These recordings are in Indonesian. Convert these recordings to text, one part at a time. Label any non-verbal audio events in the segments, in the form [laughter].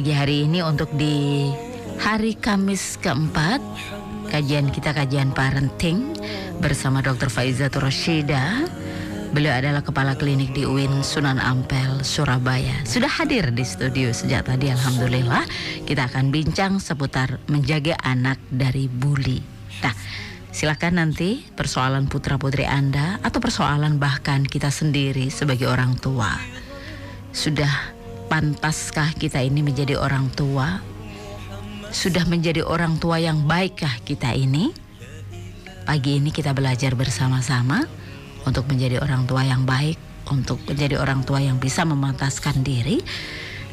pagi hari ini untuk di hari Kamis keempat kajian kita kajian parenting bersama Dr. Faizatul Rashida. Beliau adalah kepala klinik di UIN Sunan Ampel, Surabaya. Sudah hadir di studio sejak tadi, alhamdulillah. Kita akan bincang seputar menjaga anak dari bully. Nah, silakan nanti persoalan putra putri Anda atau persoalan bahkan kita sendiri sebagai orang tua. Sudah pantaskah kita ini menjadi orang tua? Sudah menjadi orang tua yang baikkah kita ini? Pagi ini kita belajar bersama-sama untuk menjadi orang tua yang baik, untuk menjadi orang tua yang bisa memantaskan diri.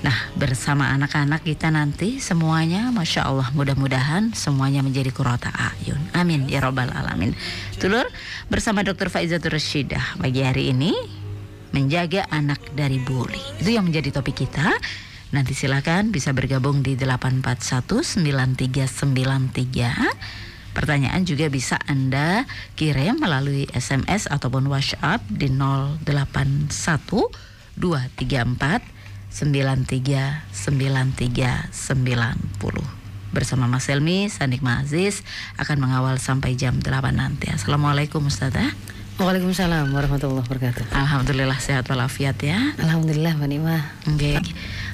Nah, bersama anak-anak kita nanti semuanya, masya Allah, mudah-mudahan semuanya menjadi kurota ayun. Amin ya robbal alamin. Tulur bersama Dr. Faizatul Rashidah pagi hari ini menjaga anak dari bully. Itu yang menjadi topik kita. Nanti silakan bisa bergabung di 8419393. Pertanyaan juga bisa Anda kirim melalui SMS ataupun WhatsApp di 081 234 93 93 90. Bersama Mas Helmi, Sandik Aziz akan mengawal sampai jam 8 nanti. Assalamualaikum Ustazah. Waalaikumsalam warahmatullahi wabarakatuh. Alhamdulillah sehat walafiat ya. Alhamdulillah Mbak Nima. Oke.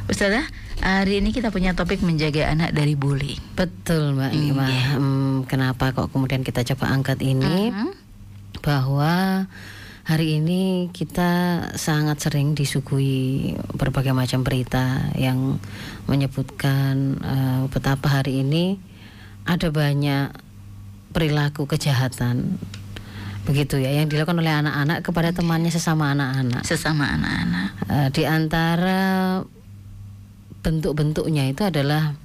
Ustazah, hari ini kita punya topik menjaga anak dari bullying. Betul Mbak Nima. Iya. Hmm, kenapa kok kemudian kita coba angkat ini? Mhm. Bahwa hari ini kita sangat sering disuguhi berbagai macam berita yang menyebutkan eh, betapa hari ini ada banyak perilaku kejahatan begitu ya yang dilakukan oleh anak-anak kepada temannya sesama anak-anak. Sesama anak-anak. Eh, di antara bentuk-bentuknya itu adalah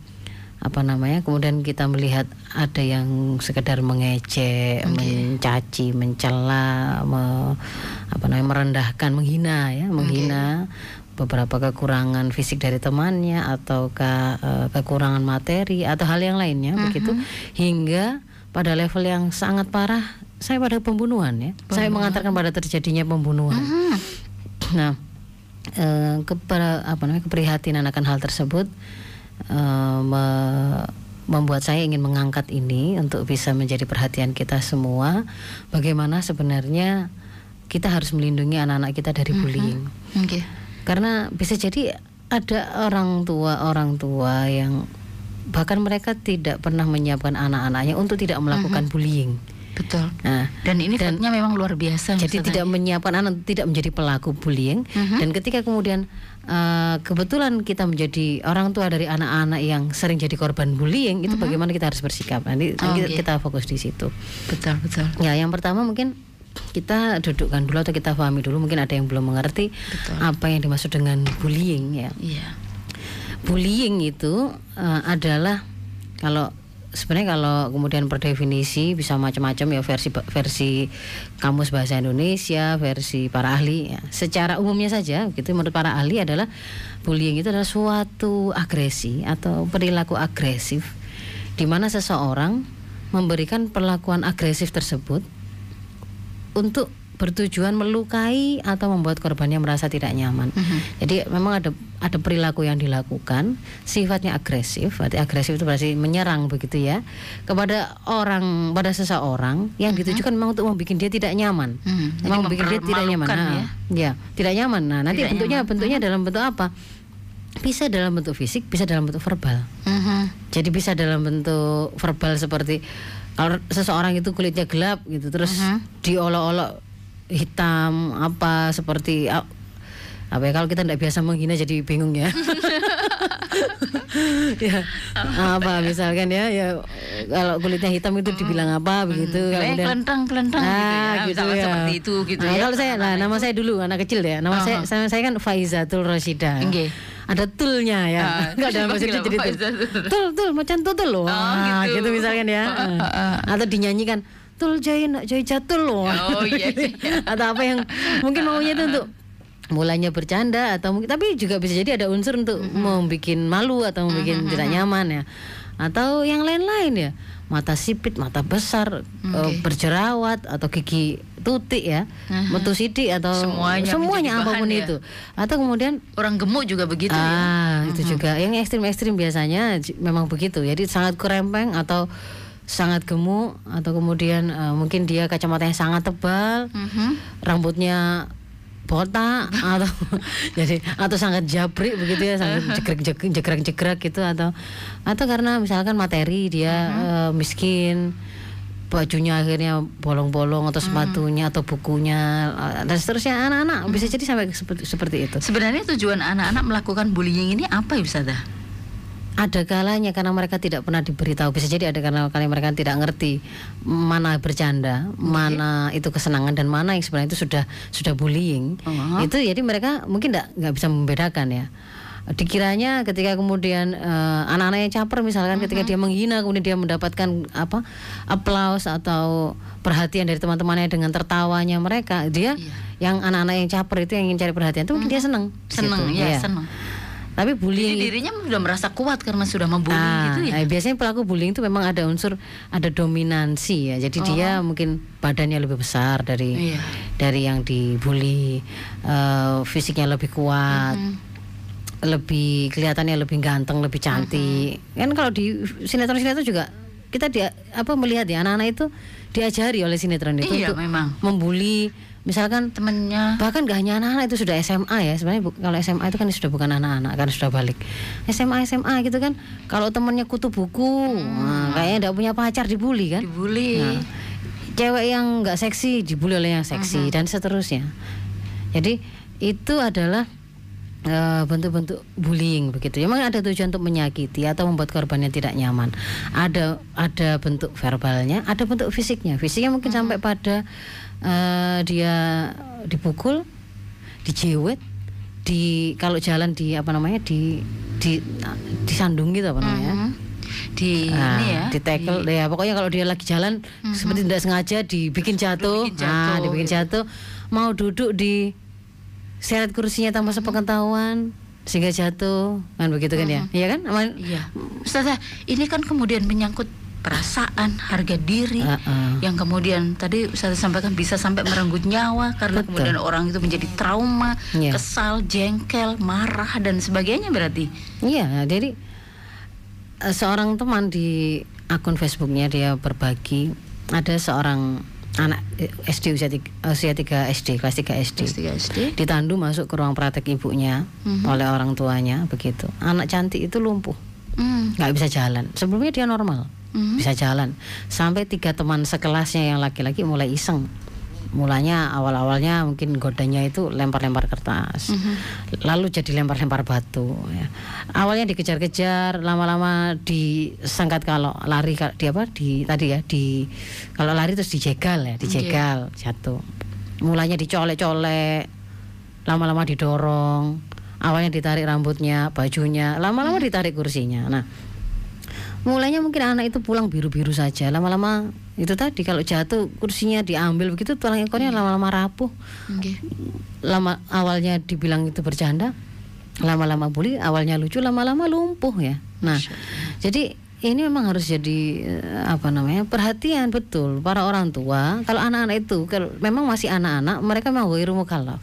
apa namanya kemudian kita melihat ada yang sekedar mengejek, mencaci, mencela, me- apa namanya merendahkan, menghina ya, menghina beberapa kekurangan fisik dari temannya ataukah eh, kekurangan materi atau hal yang lainnya begitu hingga pada level yang sangat parah saya pada pembunuhan ya. Saya mengantarkan pada terjadinya pembunuhan. Nah, eh, keper- apa namanya keprihatinan akan hal tersebut eh, me- membuat saya ingin mengangkat ini untuk bisa menjadi perhatian kita semua. Bagaimana sebenarnya kita harus melindungi anak-anak kita dari bullying. Oke. Karena bisa jadi ada orang tua orang tua yang bahkan mereka tidak pernah menyiapkan anak-anaknya untuk tidak melakukan bullying. Betul. Nah, Dan ini fatnya memang luar biasa. jadi tidak menyiapkan anak tidak menjadi pelaku bullying Mhm. dan ketika kemudian uh, kebetulan kita menjadi orang tua dari anak-anak yang sering jadi korban bullying itu bagaimana kita harus bersikap nanti Oh, kita, iya. kita fokus di situ betul betul. ya yang pertama mungkin kita dudukkan dulu atau kita pahami dulu mungkin ada yang belum mengerti Betul. apa yang dimaksud dengan bullying ya Iya. bullying itu uh, adalah kalau sebenarnya kalau kemudian per definisi bisa macam-macam ya versi versi kamus bahasa Indonesia, versi para ahli ya. Secara umumnya saja gitu menurut para ahli adalah bullying itu adalah suatu agresi atau perilaku agresif di mana seseorang memberikan perlakuan agresif tersebut untuk bertujuan melukai atau membuat korbannya merasa tidak nyaman. Jadi memang ada ada perilaku yang dilakukan sifatnya agresif. Berarti agresif itu berarti menyerang begitu ya kepada orang pada seseorang yang ditujukan memang untuk membuat dia tidak nyaman. Mhm. Jadi Memang membuat dia tidak nyaman. mempermalukan Nah, ya, tidak nyaman. Nah, nanti Tidak bentuknya nyaman. bentuknya dalam bentuk apa? Bisa dalam bentuk fisik, bisa dalam bentuk verbal. Mhm. Jadi bisa dalam bentuk verbal seperti kalau seseorang itu kulitnya gelap gitu terus Mhm. diolok-olok hitam apa seperti a- apa ya kalau kita tidak biasa menghina jadi bingung ya. [laughs] ya apa misalkan ya ya kalau kulitnya hitam itu dibilang apa begitu Eh, kemudian kelentang kelentang gitu ya. Nah, gitu ya. seperti itu gitu Nah, ya. Kalau saya, nah, nama saya dulu anak kecil ya. Nama saya, saya, saya kan Faizatul Rashida. Nggih. Ada tulnya ya. Ah, Enggak dalam bahasa dipanggil Inggris jadi tul. Tul, tul, macan tutul loh. Wah, gitu. gitu. misalkan ya. Atau dinyanyikan tul jai nak jai jatul loh. Oh, iya, iya. [laughs] Atau apa yang mungkin maunya itu untuk mulanya bercanda atau mungkin tapi juga bisa jadi ada unsur untuk membuat malu atau membuat tidak nyaman ya atau yang lain-lain ya mata sipit mata besar eh, berjerawat atau gigi tutik ya, metu sidik atau Semuanya semuanya apa pun ya. itu. Atau kemudian Orang gemuk juga begitu ya. ah itu juga yang ekstrim-ekstrim biasanya memang begitu. Jadi sangat kurempeng atau sangat gemuk atau kemudian eh, mungkin dia kacamatanya sangat tebal, Mhm. rambutnya botak [laughs] atau jadi atau sangat jabrik begitu ya sangat jegrek jegrek jegrek jegrek gitu atau atau karena misalkan materi dia eh, miskin bajunya akhirnya bolong-bolong atau sepatunya atau bukunya eh, dan seterusnya. Anak-anak bisa jadi sampai seperti seperti itu. Sebenarnya tujuan anak-anak melakukan bullying ini apa ya Ustazah? Ada kalanya karena mereka tidak pernah diberitahu. Bisa jadi ada karena kali mereka tidak ngerti mana bercanda mana itu kesenangan dan mana yang sebenarnya itu sudah sudah bullying. Oh. itu jadi mereka mungkin nggak bisa membedakan ya. Dikiranya ketika kemudian eh, anak-anak yang caper misalkan ketika dia menghina kemudian dia mendapatkan apa aplaus atau perhatian dari teman-temannya dengan tertawanya mereka dia yang anak-anak yang caper itu yang ingin cari perhatian itu mungkin dia senang di Seneng situ. ya, seneng. Tapi Jadi bullying dirinya sudah merasa kuat karena sudah membuli Ah, gitu ya. eh, biasanya pelaku bullying itu memang ada unsur ada dominansi ya. Jadi dia mungkin badannya lebih besar dari Oh. Iya. dari yang dibully, eh, fisiknya lebih kuat. Lebih kelihatannya lebih ganteng, lebih cantik. Kan kalau di sinetron-sinetron juga kita dia apa melihat ya anak-anak itu diajari oleh sinetron itu Iya, untuk memang. membuli misalkan Temennya. Bahkan gak hanya anak-anak itu sudah SMA ya. Sebenarnya bu- kalau SMA itu kan sudah bukan anak-anak kan sudah balik. SMA SMA gitu kan. Kalau temennya kutu buku nah, kayaknya tidak punya pacar dibully kan? Dibully. Nah, cewek yang nggak seksi dibully oleh yang seksi dan seterusnya. Jadi itu adalah eh, bentuk-bentuk bullying begitu. Memang ada tujuan untuk menyakiti atau membuat korbannya tidak nyaman. Ada ada bentuk verbalnya, ada bentuk fisiknya. Fisiknya mungkin sampai pada eh, dia dipukul, dijewet, di kalau jalan di apa namanya di di disandung gitu apa namanya. Mhm. Di Nah, ini ya. di tackle ya pokoknya kalau dia lagi jalan seperti tidak sengaja dibikin jatuh, Dibikin nah jatuh, dibikin gitu. jatuh, mau duduk di seret kursinya tanpa sepengetahuan sehingga jatuh kan begitu kan ya iya kan Aman- Iya. Ustazah, ini kan kemudian menyangkut perasaan, harga diri Heeh. yang kemudian tadi Ustazah sampaikan bisa sampai merenggut nyawa karena Betul. kemudian orang itu menjadi trauma, Iya. kesal, jengkel, marah dan sebagainya berarti. Iya, jadi eh, seorang teman di akun Facebooknya dia berbagi ada seorang anak eh, SD usia tiga, usia 3 SD kelas 3 SD Kelas tiga SD. ditandu masuk ke ruang praktek ibunya oleh orang tuanya begitu anak cantik itu lumpuh Hmm. nggak bisa jalan sebelumnya dia normal Mhm. bisa jalan. Sampai tiga teman sekelasnya yang laki-laki mulai iseng. Mulanya awal-awalnya mungkin godanya itu lempar-lempar kertas. Lalu jadi lempar-lempar batu ya. awalnya dikejar-kejar lama-lama disangkat kalau lari di apa? Di tadi ya di kalau lari terus dijegal ya dijegal jatuh. Mulanya dicolek-colek lama-lama didorong. Awalnya ditarik rambutnya bajunya lama-lama ditarik kursinya. Nah mulainya mungkin anak itu pulang biru-biru saja. Lama-lama itu tadi kalau jatuh kursinya diambil. Begitu tulang ekornya lama-lama rapuh. Oke. lama awalnya dibilang itu bercanda lama-lama bully awalnya lucu lama-lama lumpuh ya. Nah jadi ini memang harus jadi eh, apa namanya perhatian betul. Para orang tua kalau anak-anak itu kalau memang masih anak-anak mereka memang ghairu mukallaf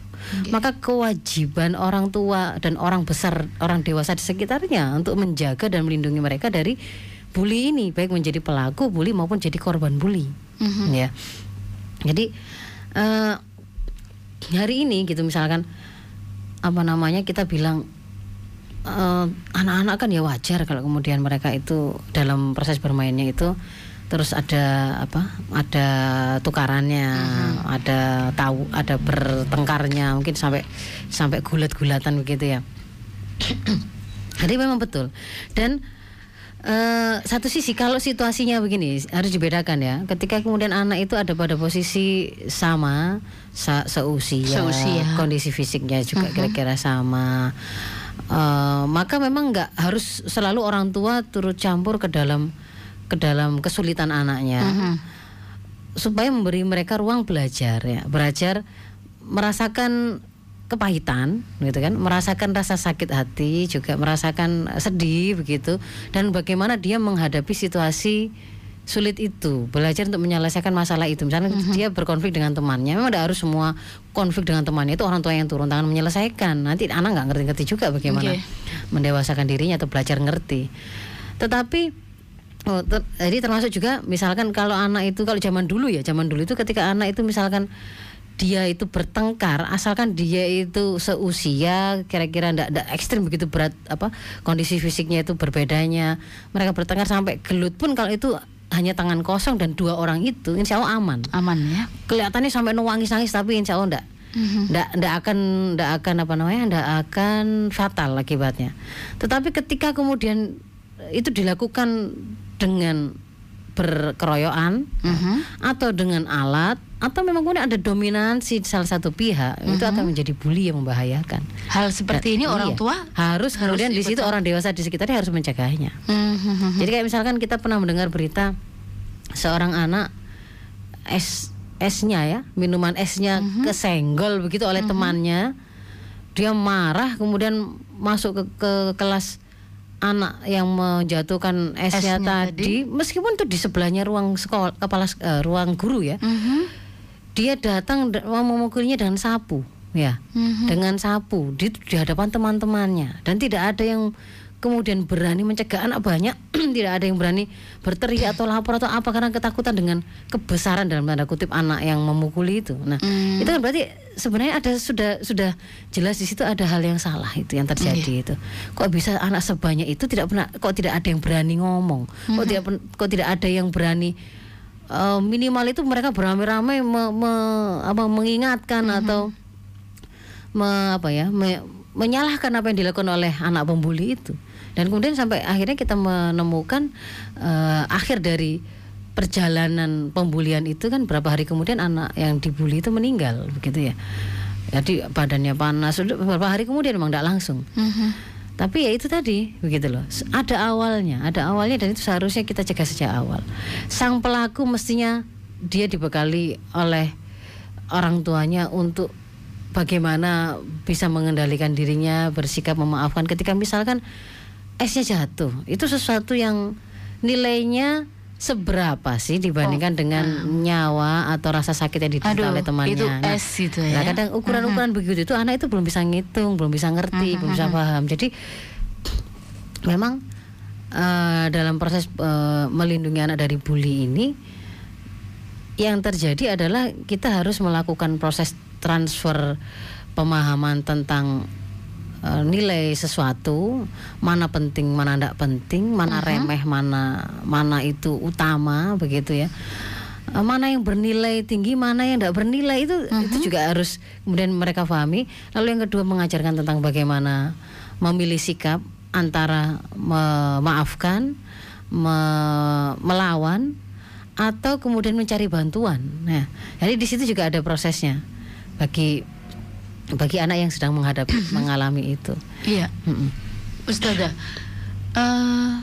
maka kewajiban orang tua dan orang besar orang dewasa di sekitarnya untuk menjaga dan melindungi mereka dari bully ini baik menjadi pelaku bully maupun jadi korban bully. Mhm. ya. Jadi eh, hari ini gitu misalkan apa namanya kita bilang eh, anak-anak kan ya wajar kalau kemudian mereka itu dalam proses bermainnya itu terus ada apa ada tukarannya ada tahu ada bertengkarnya mungkin sampai sampai gulat-gulatan begitu ya. [clears throat] Jadi memang betul. Dan eh, satu sisi kalau situasinya begini harus dibedakan ya. Ketika kemudian anak itu ada pada posisi sama, sa- seusia, Seusia. kondisi fisiknya juga kira-kira sama, eh, maka memang nggak harus selalu orang tua turut campur ke dalam ke dalam kesulitan anaknya Mhm. supaya memberi mereka ruang belajar ya belajar merasakan kepahitan gitu kan? Merasakan rasa sakit hati juga merasakan sedih begitu. Dan bagaimana dia menghadapi situasi sulit itu belajar untuk menyelesaikan masalah itu. Misalnya Mhm. dia berkonflik dengan temannya memang tidak harus semua konflik dengan temannya itu orang tua yang turun tangan menyelesaikan. Nanti anak nggak ngerti-ngerti juga bagaimana Oke. mendewasakan dirinya atau belajar ngerti. Tetapi Oh, ter- jadi termasuk juga misalkan kalau anak itu kalau zaman dulu ya zaman dulu itu ketika anak itu misalkan dia itu bertengkar asalkan dia itu seusia kira-kira ndak ndak ekstrim begitu berat apa kondisi fisiknya itu berbedanya mereka bertengkar sampai gelut pun kalau itu hanya tangan kosong dan dua orang itu insya Allah aman Aman ya. kelihatannya sampai nangis nangis tapi insya Allah ndak Mhm. ndak ndak akan ndak akan apa namanya ndak akan fatal akibatnya tetapi ketika kemudian itu dilakukan dengan berkeroyokan Mhm. atau dengan alat atau memang kemudian ada dominansi salah satu pihak itu akan menjadi bully yang membahayakan Hal seperti ini orang Iya. tua harus, harus kemudian di situ orang dewasa di sekitarnya harus mencegahnya Mhm. jadi kayak misalkan kita pernah mendengar berita seorang anak es esnya ya minuman esnya kesenggol begitu oleh temannya dia marah kemudian masuk ke, ke kelas anak yang menjatuhkan esnya, Esnya tadi, meskipun itu di sebelahnya ruang sekolah kepala eh, ruang guru ya Mhm. dia datang memukulnya dengan sapu ya Mhm. dengan sapu di, di hadapan teman-temannya dan tidak ada yang kemudian berani mencegah anak banyak [clears throat] tidak ada yang berani berteriak atau lapor atau apa karena ketakutan dengan kebesaran dalam tanda kutip anak yang memukuli itu nah Hmm. itu kan berarti sebenarnya ada sudah sudah jelas di situ ada hal yang salah itu yang terjadi Iya. itu kok bisa anak sebanyak itu tidak pernah kok tidak ada yang berani ngomong Hmm. kok tidak kok tidak ada yang berani eh, minimal itu mereka beramai-ramai me- me- apa, mengingatkan Hmm. atau me- apa ya me- menyalahkan apa yang dilakukan oleh anak pembuli itu dan kemudian sampai akhirnya kita menemukan eh, akhir dari perjalanan pembulian itu kan berapa hari kemudian anak yang dibully itu meninggal begitu ya. Jadi badannya panas beberapa hari kemudian memang tidak langsung. Mhm. tapi ya itu tadi begitu loh. Ada awalnya ada awalnya dan itu seharusnya kita cegah sejak awal. Sang pelaku mestinya dia dibekali oleh orang tuanya untuk bagaimana bisa mengendalikan dirinya bersikap memaafkan. Ketika misalkan esnya jatuh. Itu sesuatu yang nilainya seberapa sih dibandingkan dengan nyawa atau rasa sakit yang diderita oleh temannya? itu Nah, es itu ya. Nah, kadang ukuran-ukuran begitu itu anak itu belum bisa ngitung, belum bisa ngerti, belum bisa paham. Jadi memang eh, dalam proses eh, melindungi anak dari bully ini yang terjadi adalah kita harus melakukan proses transfer pemahaman tentang eh, nilai sesuatu, mana penting, mana tidak penting, mana remeh, mana mana itu utama begitu ya. Eh, mana yang bernilai tinggi, mana yang tidak bernilai itu itu juga harus kemudian mereka pahami. Lalu yang kedua mengajarkan tentang bagaimana memilih sikap antara memaafkan, me- melawan atau kemudian mencari bantuan. Nah, jadi di situ juga ada prosesnya bagi bagi anak yang sedang menghadapi mengalami itu. Iya. Mm-mm. Ustazah, eh,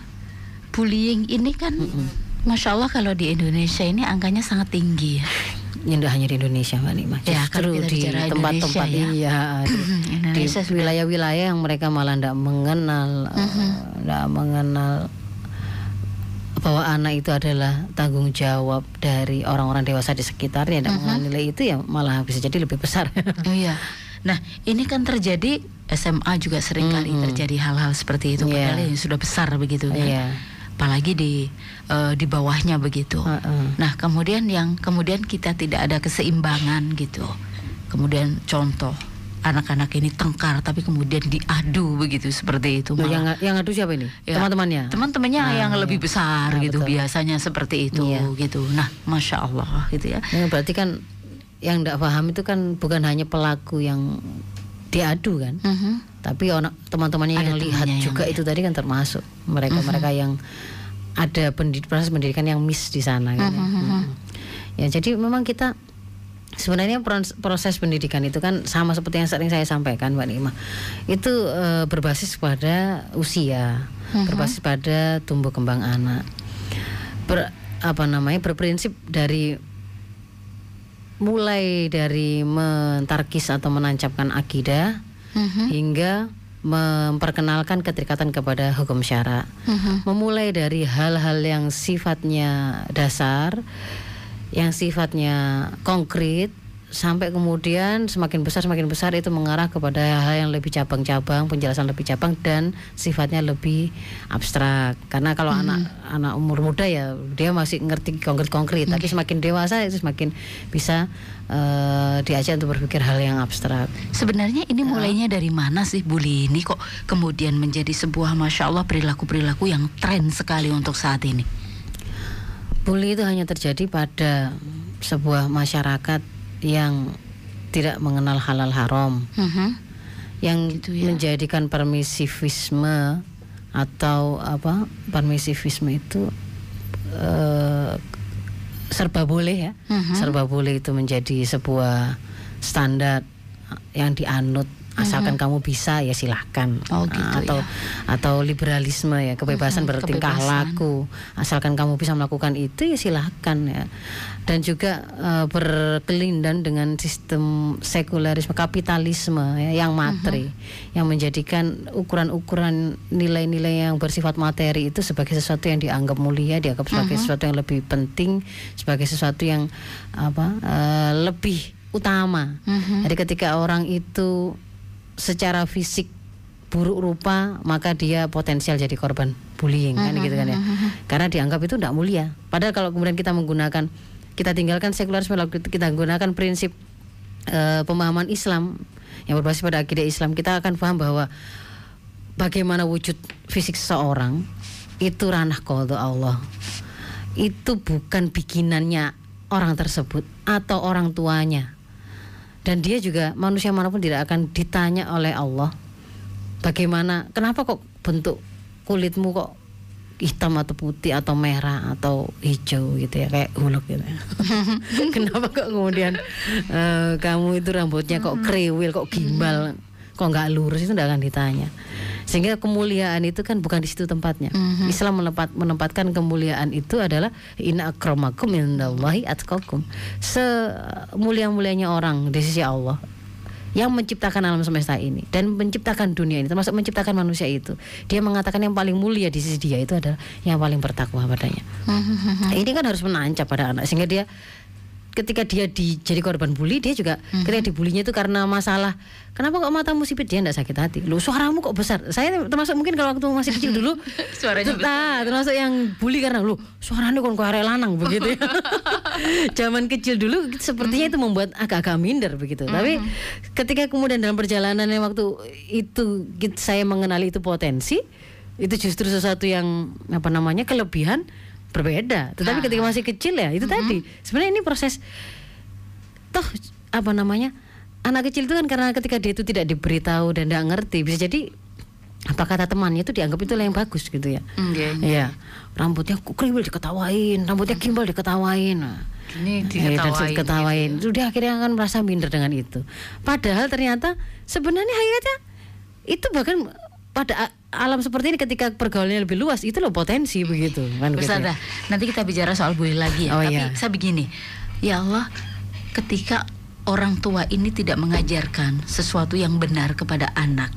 bullying ini kan, masya Allah kalau di Indonesia ini angkanya sangat tinggi ya. Tidak hanya di Indonesia Mbak Nima, Ya, justru di tempat-tempat ya. iya [clears throat] di, wilayah-wilayah yang mereka malah tidak mengenal tidak mengenal bahwa anak itu adalah tanggung jawab dari orang-orang dewasa di sekitarnya tidak mengenal nilai itu ya malah bisa jadi lebih besar. Oh iya. [laughs] Nah, ini kan terjadi SMA juga sering kali terjadi hal-hal seperti itu Iya. padahal yang sudah besar begitu kan. Iya. Apalagi di eh, di bawahnya begitu. Heeh. Nah, kemudian yang kemudian kita tidak ada keseimbangan gitu. Kemudian contoh anak-anak ini tengkar tapi kemudian diadu begitu seperti itu malah yang yang ngadu siapa ini? Ya, Teman-temannya. teman-temannya Ah, yang iya. lebih besar Ah, gitu betul. biasanya seperti itu Iya. gitu nah masya Allah gitu ya Ya, berarti kan yang tidak paham itu kan bukan hanya pelaku yang diadu kan, Mhm. tapi orang teman-temannya yang lihat yang juga lihat. itu tadi kan termasuk mereka-mereka yang ada pendid- proses pendidikan yang miss di sana kan. ya. Mm. Ya jadi memang kita sebenarnya pros- proses pendidikan itu kan sama seperti yang sering saya sampaikan Mbak Nima. Itu eh, berbasis pada usia, berbasis pada tumbuh kembang anak. Ber, apa namanya? berprinsip dari mulai dari mentarkis atau menancapkan akidah Mhm. hingga memperkenalkan keterikatan kepada hukum syara. Mhm. Memulai dari hal-hal yang sifatnya dasar, yang sifatnya konkret sampai kemudian semakin besar semakin besar itu mengarah kepada hal yang lebih cabang-cabang, penjelasan lebih cabang dan sifatnya lebih abstrak. Karena kalau anak anak umur muda ya dia masih ngerti konkret-konkret, tapi semakin dewasa itu semakin bisa eh, diajak untuk berpikir hal yang abstrak. Sebenarnya ini mulainya dari mana sih bully ini kok kemudian menjadi sebuah masya Allah perilaku-perilaku yang tren sekali untuk saat ini. Bully itu hanya terjadi pada sebuah masyarakat yang tidak mengenal halal haram, Mhm. yang Gitu ya. menjadikan permisivisme atau apa permisivisme itu eh, serba boleh ya, Mhm. serba boleh itu menjadi sebuah standar yang dianut asalkan kamu bisa ya silahkan. Oh, gitu Nah, atau ya. atau liberalisme ya kebebasan Mhm, bertingkah kebebasan. laku asalkan kamu bisa melakukan itu ya silahkan ya dan juga eh, berkelindan dengan sistem sekularisme kapitalisme ya, yang materi yang menjadikan ukuran-ukuran nilai-nilai yang bersifat materi itu sebagai sesuatu yang dianggap mulia dianggap sebagai sesuatu yang lebih penting sebagai sesuatu yang apa eh, lebih utama Mhm. jadi ketika orang itu secara fisik buruk rupa maka dia potensial jadi korban bullying kan gitu kan ya. Karena dianggap itu tidak mulia. Padahal kalau kemudian kita menggunakan kita tinggalkan sekularisme lalu kita menggunakan prinsip eh, pemahaman Islam yang berbasis pada akidah Islam kita akan paham bahwa bagaimana wujud fisik seseorang itu ranah qadha Allah. Itu bukan bikinannya orang tersebut atau orang tuanya dan dia juga manusia mana pun tidak akan ditanya oleh Allah bagaimana kenapa kok bentuk kulitmu kok hitam atau putih atau merah atau hijau gitu ya kayak huluk gitu ya. [laughs] kenapa kok kemudian eh, kamu itu rambutnya kok kriwil kok gimbal kok nggak lurus itu tidak akan ditanya. Sehingga kemuliaan itu kan bukan di situ tempatnya. Islam menempat, menempatkan kemuliaan itu adalah inna akramakum indallahi atqakum. Semulia-mulianya orang di sisi Allah yang menciptakan alam semesta ini dan menciptakan dunia ini termasuk menciptakan manusia itu dia mengatakan yang paling mulia di sisi dia itu adalah yang paling bertakwa padanya. Mhm. ini kan harus menancap pada anak sehingga dia ketika dia di, jadi korban bully dia juga ketika dibulinya itu karena masalah. Kenapa kok matamu sipit dia tidak sakit hati. Lu suaramu kok besar? Saya termasuk mungkin kalau waktu masih kecil dulu [laughs] Suaranya nah, termasuk yang bully karena lu suaranya kon kok arek lanang begitu ya. [laughs] Zaman kecil dulu sepertinya itu membuat agak-agak minder begitu. Tapi ketika kemudian dalam perjalanan yang waktu itu saya mengenali itu potensi itu justru sesuatu yang apa namanya kelebihan berbeda tetapi ketika masih kecil ya itu tadi sebenarnya ini proses toh apa namanya anak kecil itu kan karena ketika dia itu tidak diberitahu dan tidak ngerti bisa jadi apa kata temannya itu dianggap itu yang bagus gitu ya Nggih. Iya, rambutnya kriwil diketawain, rambutnya gimbal diketawain. Nah, Ini eh, diketawain. diketawain. Itu dia akhirnya akan merasa minder dengan itu. Padahal ternyata sebenarnya hakikatnya itu bahkan pada alam seperti ini ketika pergaulannya lebih luas itu loh potensi begitu kan gitu nanti kita bicara soal bully lagi ya. Oh, Tapi iya. saya begini, ya Allah, ketika orang tua ini tidak mengajarkan sesuatu yang benar kepada anak,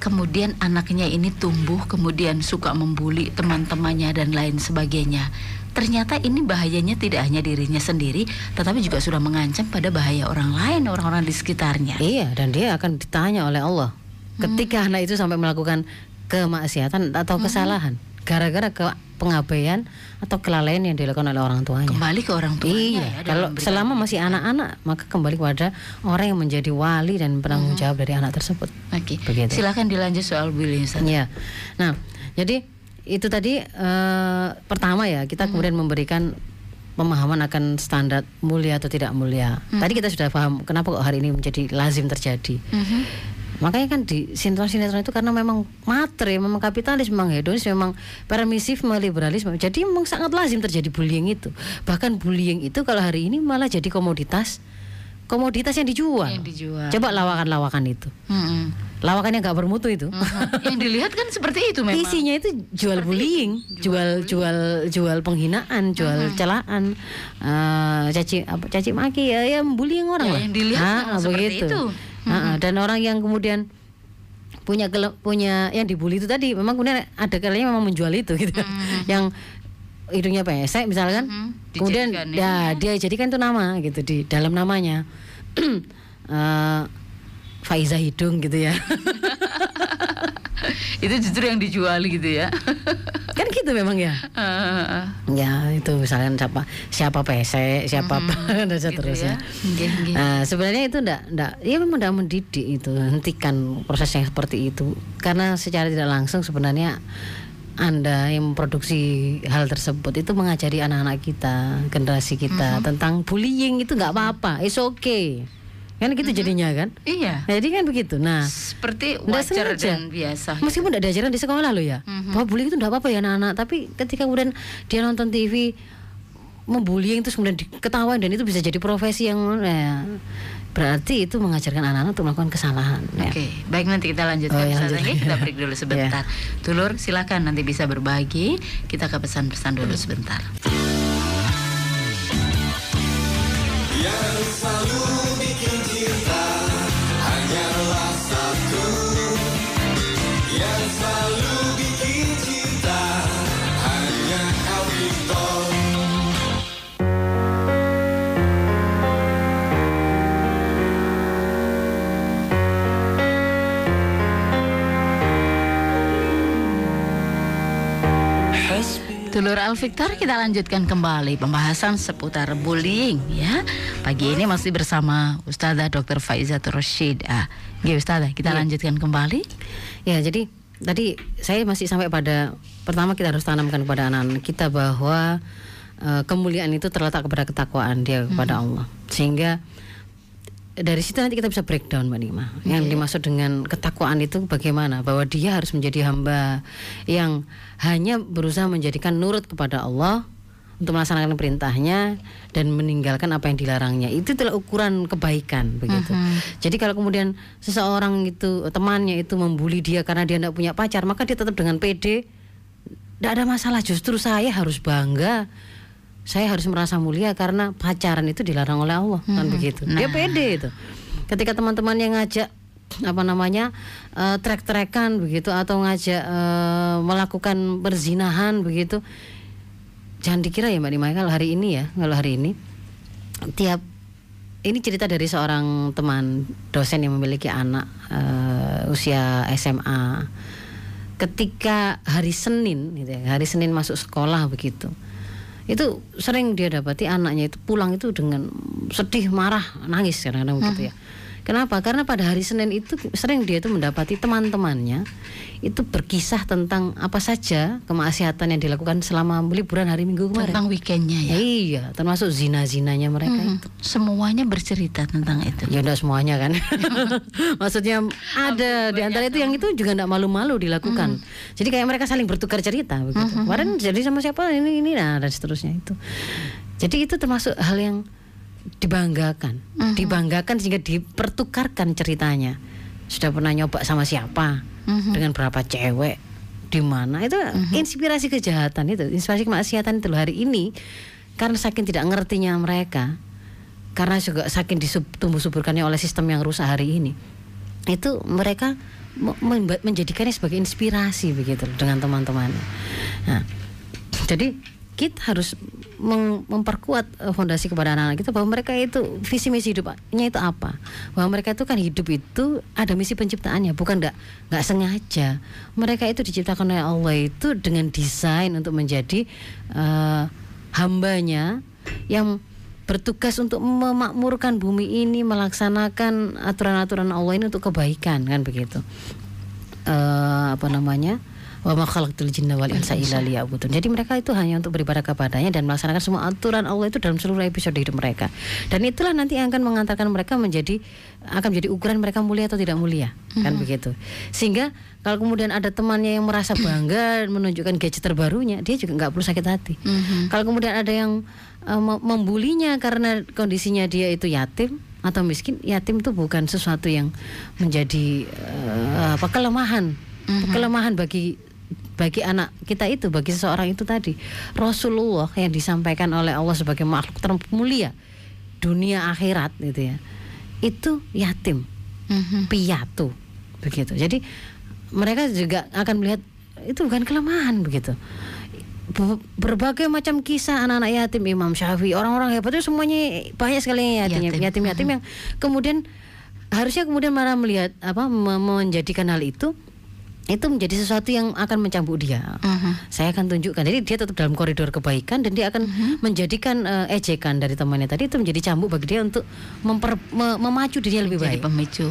kemudian anaknya ini tumbuh, kemudian suka membuli teman-temannya dan lain sebagainya. Ternyata ini bahayanya tidak hanya dirinya sendiri, tetapi juga sudah mengancam pada bahaya orang lain, orang-orang di sekitarnya. Iya, dan dia akan ditanya oleh Allah ketika anak itu sampai melakukan kemaksiatan atau kesalahan gara-gara ke pengabaian atau kelalaian yang dilakukan oleh orang tuanya. Kembali ke orang tuanya Iya, ya. kalau selama masih anak-anak maka kembali kepada orang yang menjadi wali dan penanggung jawab dari anak tersebut. Oke, Begitu. silakan dilanjut soal bullying. Iya. Nah, jadi itu tadi eh, pertama ya kita kemudian memberikan pemahaman akan standar mulia atau tidak mulia. Tadi kita sudah paham kenapa kok hari ini menjadi lazim terjadi. Mhm. Makanya kan di sinetron-sinetron itu karena memang materi, memang kapitalis, memang hedonis, memang permisif, liberalisme. Jadi memang sangat lazim terjadi bullying itu. Bahkan bullying itu kalau hari ini malah jadi komoditas, komoditas yang dijual. Yang dijual. Coba lawakan-lawakan itu, Mm-mm. lawakan yang nggak bermutu itu. Mhm. yang dilihat kan seperti itu memang. Isinya itu jual bullying, jual jual jual penghinaan, jual celaan, eh, caci apa caci maki ya, ya bullying orang Ya, lah. yang dilihat Ah, seperti begitu. itu. Ah. dan orang yang kemudian punya punya yang dibully itu tadi memang kemudian ada kalanya memang menjual itu gitu [laughs] yang hidungnya pesek misalkan Mhm. kemudian Dijadikan ya dia jadikan itu nama gitu di dalam namanya [clears throat] Eh, Faiza hidung gitu ya [laughs] Itu justru yang dijual gitu ya. [laughs] kan gitu memang ya Eh, ya itu misalkan siapa siapa pesek siapa apa [laughs] dan gitu seterusnya ya. Nggih, nggih. Nah, sebenarnya itu enggak, enggak, ya memang enggak mendidik itu, hentikan proses yang seperti itu. Karena secara tidak langsung sebenarnya Anda yang memproduksi hal tersebut itu mengajari anak-anak kita, generasi kita tentang bullying itu nggak apa-apa, it's okay. Kan gitu jadinya kan? Iya. Jadi kan begitu. Nah, Seperti wajar sengaja. dan biasa. meskipun tidak diajaran di sekolah loh ya, bahwa bullying itu enggak apa-apa ya anak-anak. Tapi ketika kemudian dia nonton TV membullying terus kemudian diketawain dan itu bisa jadi profesi yang ya, berarti itu mengajarkan anak-anak untuk melakukan kesalahan. ya. Oke, baik nanti kita lanjutkan Oh, ya, lanjut. Nggih, kita break dulu [laughs] sebentar. Dulur, silakan nanti bisa berbagi. Kita ke pesan-pesan dulu sebentar. Dulur Al Victor kita lanjutkan kembali pembahasan seputar bullying ya. Pagi ini masih bersama Ustazah Dr. Faizatul Rasyidah. Nggih Ustazah, kita lanjutkan kembali. Ya, jadi tadi saya masih sampai pada pertama kita harus tanamkan kepada anak-anak kita bahwa eh, kemuliaan itu terletak kepada ketakwaan dia kepada Allah. Sehingga dari situ nanti kita bisa breakdown Mbak Nima. Yang dimaksud dengan ketakwaan itu bagaimana? Bahwa dia harus menjadi hamba yang hanya berusaha menjadikan nurut kepada Allah untuk melaksanakan perintahnya dan meninggalkan apa yang dilarangnya. Itu adalah ukuran kebaikan begitu. Jadi kalau kemudian seseorang itu temannya itu membuli dia karena dia tidak punya pacar, maka dia tetap dengan PD tidak ada masalah. Justru saya harus bangga. Saya harus merasa mulia karena pacaran itu dilarang oleh Allah kan begitu. Dia pede itu. Ketika teman-teman yang ngajak apa namanya eh, trek-trekan begitu atau ngajak eh, melakukan perzinahan begitu jangan dikira ya Mbak Nima kalau hari ini ya kalau hari ini tiap ini cerita dari seorang teman dosen yang memiliki anak eh, usia SMA ketika hari Senin gitu ya, hari Senin masuk sekolah begitu itu sering dia dapati anaknya itu pulang itu dengan sedih marah nangis kadang-kadang begitu ya Kenapa? Karena pada hari Senin itu sering dia itu mendapati teman-temannya itu berkisah tentang apa saja kemaksiatan yang dilakukan selama liburan hari Minggu kemarin. Tentang weekendnya ya. Iya, termasuk zina-zinanya mereka Hmm, itu. Semuanya bercerita tentang itu. Ya enggak semuanya kan. [laughs] Maksudnya ada di antara itu yang itu juga enggak malu-malu dilakukan. Jadi kayak mereka saling bertukar cerita begitu. Kemarin jadi sama siapa ini ini nah dan seterusnya itu. Jadi itu termasuk hal yang dibanggakan, dibanggakan sehingga dipertukarkan ceritanya. Sudah pernah nyoba sama siapa? Dengan berapa cewek? Di mana? Itu inspirasi kejahatan itu, inspirasi kemaksiatan itu hari ini. Karena saking tidak ngertinya mereka. Karena juga saking ditumbuh suburkannya oleh sistem yang rusak hari ini. Itu mereka menjadikannya sebagai inspirasi begitu dengan teman-temannya. Nah jadi kita harus memperkuat eh, fondasi kepada anak-anak kita bahwa mereka itu visi misi hidupnya itu apa? Bahwa mereka itu kan hidup itu ada misi penciptaannya bukan nggak nggak sengaja. Mereka itu diciptakan oleh Allah itu dengan desain untuk menjadi eh, hambanya yang bertugas untuk memakmurkan bumi ini melaksanakan aturan-aturan Allah ini untuk kebaikan kan begitu? Eh apa namanya wa ma khalaqtul jinna wal insa illa liya'budun. Jadi mereka itu hanya untuk beribadah kepadanya dan melaksanakan semua aturan Allah itu dalam seluruh episode hidup mereka. Dan itulah nanti yang akan mengantarkan mereka menjadi akan menjadi ukuran mereka mulia atau tidak mulia, kan begitu. Sehingga kalau kemudian ada temannya yang merasa [clears throat] bangga menunjukkan gadget terbarunya, dia juga nggak perlu sakit hati. Kalau kemudian ada yang mem- membulinya karena kondisinya dia itu yatim atau miskin, yatim itu bukan sesuatu yang menjadi eh, apa kelemahan, kelemahan bagi bagi anak kita itu, bagi seseorang itu tadi. Rasulullah yang disampaikan oleh Allah sebagai makhluk termulia dunia akhirat gitu ya. Itu yatim, Mhm. piatu. begitu. Jadi mereka juga akan melihat itu bukan kelemahan begitu. Be- Berbagai macam kisah anak-anak yatim Imam Syafi'i, orang-orang hebat itu semuanya banyak sekali yatim Yatim. yatim-yatim yang kemudian harusnya kemudian malah melihat apa me- menjadikan hal itu itu menjadi sesuatu yang akan mencambuk dia. Mhm. Saya akan tunjukkan. Jadi dia tetap dalam koridor kebaikan dan dia akan Mhm. menjadikan eh, ejekan dari temannya tadi itu menjadi cambuk bagi dia untuk memper, me- memacu dirinya lebih Jadi baik. pemicu.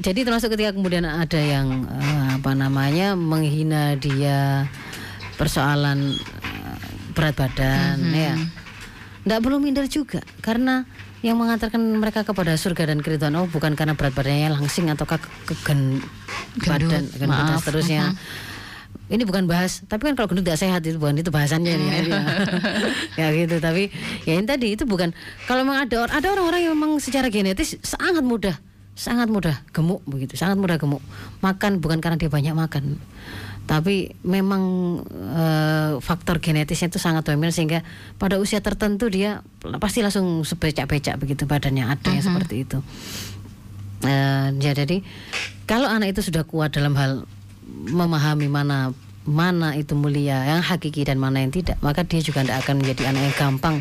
Jadi termasuk ketika kemudian ada yang eh, apa namanya menghina dia persoalan eh, berat badan ya. Nggak perlu minder juga karena yang mengantarkan mereka kepada surga dan keridhaan Allah bukan karena berat badannya langsing atau ke, kegen badan gendut dan maaf. seterusnya. Ini bukan bahas, tapi kan kalau gendut tidak sehat itu bukan itu bahasannya nih. ya. [laughs] ya gitu, tapi ya ini tadi itu bukan kalau memang ada ada orang-orang yang memang secara genetis sangat mudah sangat mudah gemuk begitu, sangat mudah gemuk. Makan bukan karena dia banyak makan, tapi memang eh, faktor genetisnya itu sangat dominan sehingga pada usia tertentu dia pasti langsung sebecak-becak begitu badannya ada yang seperti itu. Eh, ya, jadi kalau anak itu sudah kuat dalam hal memahami mana mana itu mulia yang hakiki dan mana yang tidak maka dia juga tidak akan menjadi anak yang gampang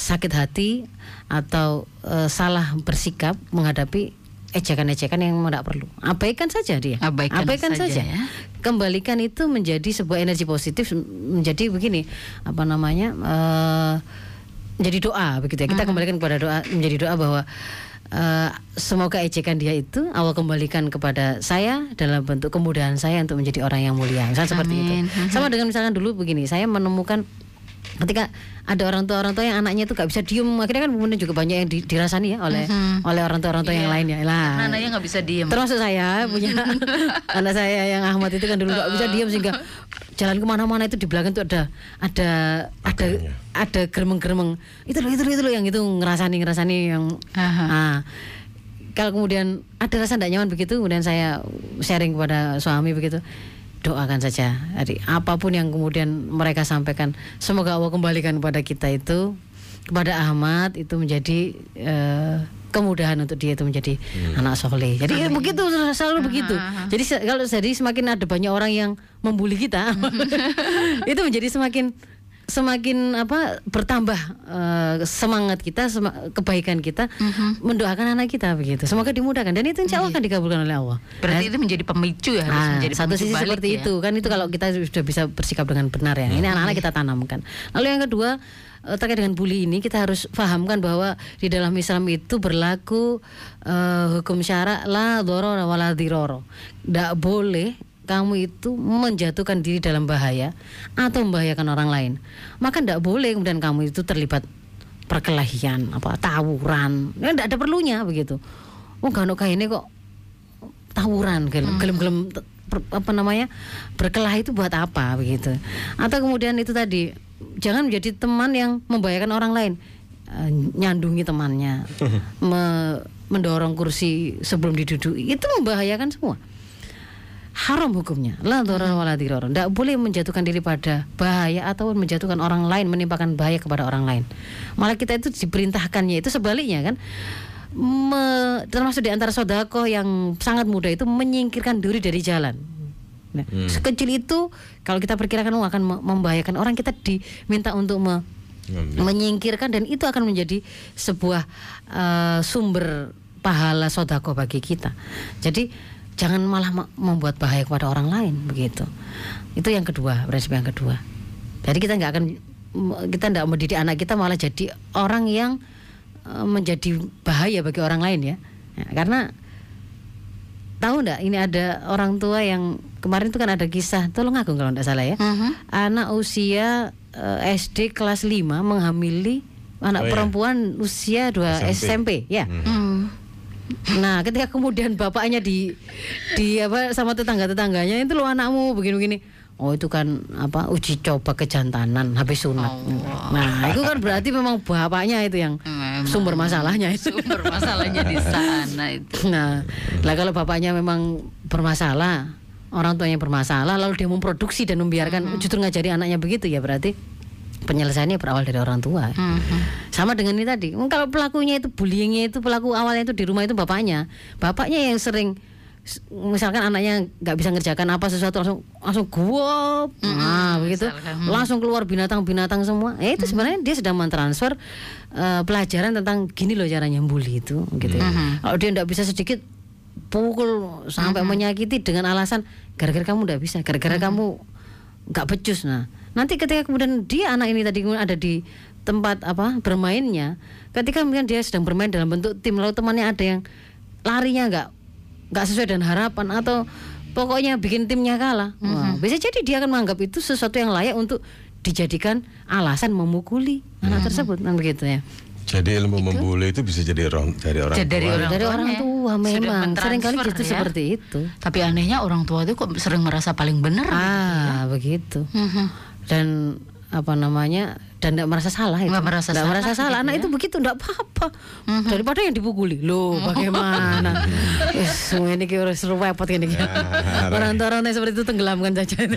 sakit hati atau eh, salah bersikap menghadapi ejekan-ejekan yang tidak perlu. Abaikan saja dia. Abaikan saja, ya. kembalikan itu menjadi sebuah energi positif menjadi begini apa namanya eh, menjadi doa begitu ya. Kita kembalikan kepada doa menjadi doa bahwa eh, semoga ejekan dia itu Allah kembalikan kepada saya dalam bentuk kemudahan saya untuk menjadi orang yang mulia. Misalnya seperti itu. Sama dengan misalkan dulu begini saya menemukan ketika ada orang tua orang tua yang anaknya itu gak bisa diem akhirnya kan kemudian juga banyak yang di- dirasani ya oleh oleh orang tua orang tua yang lainnya lah. Karena anaknya nggak bisa diem. termasuk saya punya [laughs] anak saya yang Ahmad itu kan dulu nggak bisa diam sehingga [laughs] jalan ke mana-mana itu di belakang tuh ada ada ada ada geremeng-geremeng. Itu loh itu loh itu loh yang itu ngerasani ngerasani yang Aha. ah. Kalau kemudian ada rasa tidak nyaman begitu kemudian saya sharing kepada suami begitu doakan saja jadi apa pun yang kemudian mereka sampaikan semoga Allah kembalikan kepada kita itu kepada Ahmad itu menjadi eh, kemudahan untuk dia itu menjadi anak soleh. Jadi begitu selalu begitu. jadi se- kalau jadi semakin ada banyak orang yang membuli kita [laughs] itu menjadi semakin semakin apa bertambah eh, semangat kita sema- kebaikan kita mendoakan anak kita begitu. Semoga dimudahkan. Dan itu insya Allah akan dikabulkan oleh Allah. Berarti itu menjadi pemicu ya harus Ah, menjadi satu pemicu sisi balik seperti ya. itu. Kan itu kalau kita sudah bisa bersikap dengan benar ya. Ini anak-anak kita tanamkan. Lalu yang kedua eh, terkait dengan bully ini kita harus pahamkan bahwa di dalam Islam itu berlaku eh, hukum syarak la dororo wala diroro. Tidak boleh kamu itu menjatuhkan diri dalam bahaya atau membahayakan orang lain maka tidak boleh kemudian kamu itu terlibat perkelahian apa tawuran. Ya tidak ada perlunya begitu. Oh gak kayak ini kok tawuran gelem gelem gelem te- per- apa namanya berkelahi itu buat apa begitu. Atau kemudian itu tadi jangan menjadi teman yang membahayakan orang lain. Eh, nyandungi temannya [laughs] me- mendorong kursi sebelum diduduki. Itu membahayakan semua haram hukumnya. La dharar wala dirar tidak boleh menjatuhkan diri pada bahaya atau menjatuhkan orang lain menimpakan bahaya kepada orang lain. Malah kita itu diperintahkannya. Itu sebaliknya kan? Me- termasuk di antara sodako yang sangat mudah itu menyingkirkan diri dari jalan. Nah, sekecil itu kalau kita perkirakan oh, akan me- membahayakan orang kita diminta untuk me- menyingkirkan dan itu akan menjadi sebuah eh, sumber pahala sodako bagi kita. Jadi jangan malah ma- membuat bahaya kepada orang lain begitu. Itu yang kedua prinsip yang kedua. Jadi kita nggak akan kita tidak mendidik anak kita malah jadi orang yang eh, menjadi bahaya bagi orang lain ya. Ya, karena tahu ndak ini ada orang tua yang kemarin itu kan ada kisah tolong aku kalau ndak salah ya Mhm. anak usia eh, SD kelas 5 menghamili anak Oh, iya. perempuan usia 2 SMP, ya Hmm. Nah ketika kemudian bapaknya di di apa sama tetangga tetangganya itu lo anakmu begini begini oh itu kan apa uji coba kejantanan habis sunat. Nah itu kan berarti memang bapaknya itu yang Memang. sumber masalahnya itu. Sumber masalahnya di sana itu. Nah, lah kalau bapaknya memang bermasalah, orang tuanya bermasalah, lalu dia memproduksi dan membiarkan justru ngajari anaknya begitu ya berarti penyelesaiannya berawal dari orang tua. Mhm. Sama dengan ini tadi, Hmm, kalau pelakunya itu bullyingnya itu pelaku awalnya itu di rumah itu bapaknya, bapaknya yang sering misalkan anaknya nggak bisa ngerjakan apa sesuatu langsung langsung guop nah begitu misalkan. langsung keluar binatang-binatang semua ya itu sebenarnya dia sedang mentransfer eh, pelajaran tentang gini loh caranya bully itu gitu ya. kalau dia nggak bisa sedikit pukul sampai menyakiti dengan alasan gara-gara kamu nggak bisa gara-gara kamu nggak becus nah. Nanti ketika kemudian dia anak ini tadi kemudian ada di tempat apa bermainnya ketika kemudian dia sedang bermain dalam bentuk tim lalu temannya ada yang larinya nggak nggak sesuai dengan harapan atau pokoknya bikin timnya kalah. Wah, bisa jadi dia akan menganggap itu sesuatu yang layak untuk dijadikan alasan memukuli anak tersebut kan begitu ya Jadi ilmu membuli itu bisa jadi orang dari orang Jadi dari tua. orang dari orang tua memang sering kali mentransfer justru ya. seperti itu Tapi anehnya orang tua itu kok sering merasa paling benar. ah begitu Mhm. dan apa namanya dan tidak merasa salah itu. Nggak merasa Nggak salah merasa salah gitu anak ya. itu begitu tidak apa-apa. Daripada yang dipukuli. Loh bagaimana? Yes, [laughs] semua ini kira seru repot ini. [laughs] Orang tua orang tua seperti itu tenggelamkan saja. [laughs]